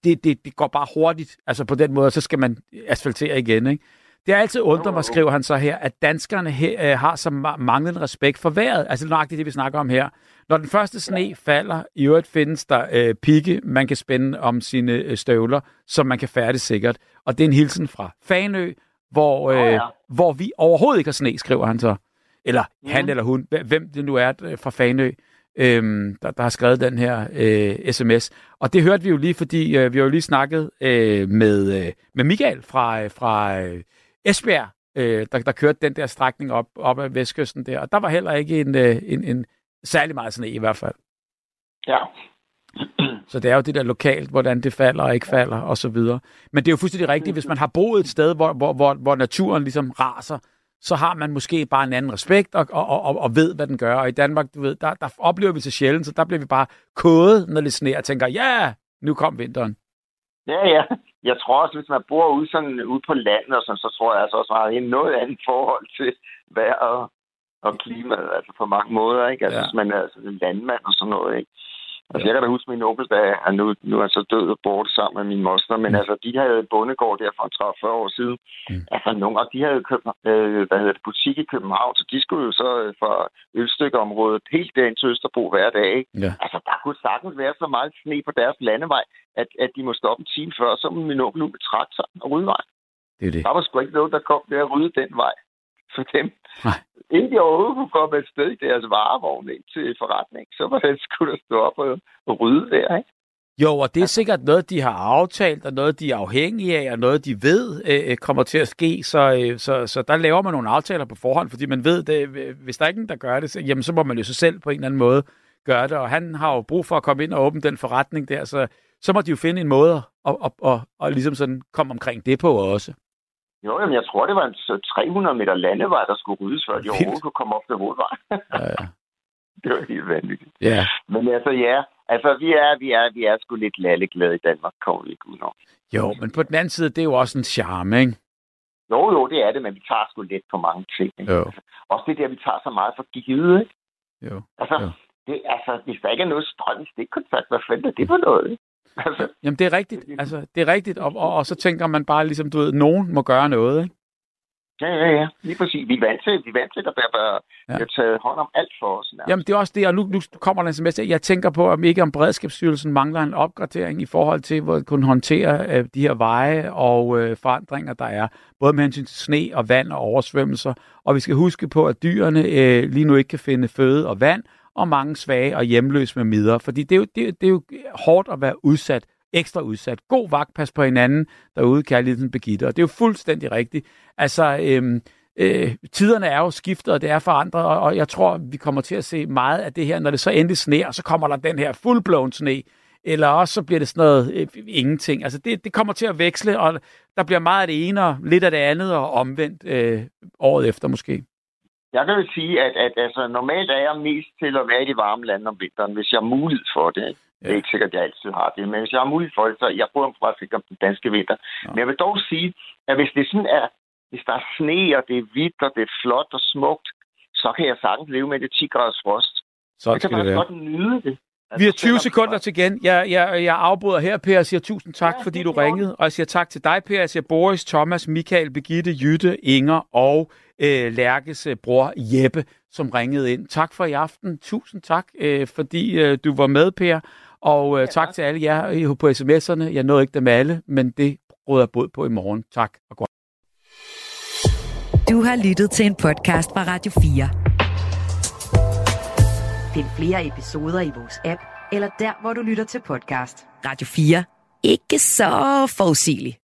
det, det, det går bare hurtigt. Altså på den måde, så skal man asfaltere igen. Ikke? Det har altid undret mig, skriver han så her, at danskerne her, øh, har så ma- manglende respekt for vejret. Altså nøjagtigt det, vi snakker om her. Når den første sne falder, i øvrigt findes der øh, pigge, man kan spænde om sine øh, støvler, så man kan færdes sikkert. Og det er en hilsen fra Fanø, hvor, øh, Nå ja. hvor vi overhovedet ikke har sne, skriver han så. Eller Mhm. han eller hun, hv- hvem det nu er øh, fra Fanø, øhm, der, der har skrevet den her øh, sms. Og det hørte vi jo lige, fordi øh, vi har jo lige snakket øh, med, øh, med Michael fra, øh, fra øh, Esbjerg, øh, der, der kørte den der strækning op, op ad vestkysten der. Og der var heller ikke en, øh, en, en særlig meget sne i hvert fald. Ja. Så det er jo det der lokalt, hvordan det falder og ikke falder og så videre. Men det er jo fuldstændig rigtigt, hvis man har boet et sted, hvor, hvor, hvor, hvor naturen ligesom raser, så har man måske bare en anden respekt og, og, og, og ved, hvad den gør. Og i Danmark, du ved, der, der oplever vi så sjældent, så der bliver vi bare kodet, når det sneer og tænker, ja, nu kom vinteren. Ja, ja. Jeg tror også, hvis man bor ude, sådan, ude på landet, og sådan, så tror jeg altså også, at man har noget andet forhold til vejr og, og klimaet, altså på mange måder, ikke? Altså, Ja. hvis man er altså, en landmand og sådan noget, ikke? Altså, jeg kan da huske min onkel, da han nu, nu er så død og borte sammen med min moster, men Mm. altså, de havde en bondegård der for 30 år siden. Mm. Altså, nogle af de havde købt, øh, hvad hedder det, butik i København, så de skulle jo så øh, fra ølstykkeområdet helt derind til Østerbro hver dag, ikke? Ja. Altså, der kunne sagtens være så meget sne på deres landevej, at, at de må stoppe en time før, så min onkel ud med traktor og rydde vej. Det er det. Der var sgu ikke noget, der kom ved at rydde den vej for dem. Nej. Inden de overhovedet kunne komme et sted i deres varevogn ind til forretning, så var det skulle der stå op og, og rydde der, ikke? Jo, og det er sikkert noget, de har aftalt, og noget, de er afhængige af, og noget, de ved øh, kommer til at ske. Så, øh, så, så der laver man nogle aftaler på forhånd, fordi man ved, det, øh, hvis der er ingen, der gør det, så, jamen, så må man jo så selv på en eller anden måde gøre det. Og han har jo brug for at komme ind og åbne den forretning der, så, så må de jo finde en måde at, at, at, at, at ligesom sådan komme omkring det på også. Jo, jamen, jeg tror, det var en så 300 meter landevej, der skulle ryddes, før de overhovedet kunne komme op til hovedvej. Ja, ja. det var helt vanvittigt. ja. Men altså, ja, altså, vi er, vi er, vi er sgu lidt lalleglade i Danmark, kommer vi ikke udenom. Jo, men på den anden side, det er jo også en charme, ikke? Jo, jo, det er det, men vi tager sgu lidt på mange ting. Ikke? Jo. Også det der, vi tager så meget for givet, ikke? Jo. Altså, Jo. det, altså, hvis der ikke er noget strøm i stikkontakt, hvad fanden er det for noget? Altså, Jamen, det er rigtigt. Altså, det er rigtigt, og, og, og så tænker man bare ligesom, du ved, nogen må gøre noget, ikke? ja, ja, ja. Lige præcis. Vi er vant til, vi er vant til at der bliver, Ja. bliver taget hånd om alt for os. nærmest. Jamen, det er også det, og nu, nu kommer der en sms. Jeg tænker på, om ikke om Beredskabsstyrelsen mangler en opgradering i forhold til at kunne håndtere øh, de her veje og øh, forandringer, der er. Både med hensyn til sne og vand og oversvømmelser. Og vi skal huske på, at dyrene øh, lige nu ikke kan finde føde og vand, og mange svage og hjemløse med midler. Fordi det er, jo, det, det er jo hårdt at være udsat, ekstra udsat. God vagt, pas på hinanden derude, kærligheden Begitte. Og det er jo fuldstændig rigtigt. Altså, øhm, øh, tiderne er jo skiftet, og det er forandret, og, og jeg tror, vi kommer til at se meget af det her, når det så endelig sneer, så kommer der den her fuldblåen sne, eller også så bliver det sådan noget øh, ingenting. Altså det, det kommer til at veksle, og der bliver meget af det ene og lidt af det andet, og omvendt øh, året efter måske. Jeg kan jo sige, at, at altså, normalt er jeg mest til at være i de varme lande om vinteren, hvis jeg har mulighed for det. Ikke? Det er Ja. ikke sikkert, at jeg altid har det, men hvis jeg har mulighed for det, så jeg mig faktisk ikke om den danske vinter. Nå. Men jeg vil dog sige, at hvis det sådan er, hvis der er sne, og det er hvidt, og det er flot og smukt, så kan jeg sagtens leve med det 10 graders frost. Sådan Jeg kan være. godt nyde det. Vi har Altså, 20 selvom- sekunder til igen. Jeg, jeg, jeg afbryder her, Per, og siger tusind tak, Ja, fordi du ringede. Og jeg siger tak til dig, Per. Jeg siger Boris, Thomas, Michael, Begitte, Jytte, Inger og øh, Lærkes øh, bror Jeppe, som ringede ind. Tak for i aften. Tusind tak, øh, fordi øh, du var med, Per. Og øh, tak til alle jer øh, på sms'erne. Jeg nåede ikke dem alle, men det råder jeg bod på i morgen. Tak og godt. Du har lyttet til en podcast fra Radio 4. Find flere episoder i vores app, eller der, hvor du lytter til podcast. Radio 4. Ikke så forudsigeligt.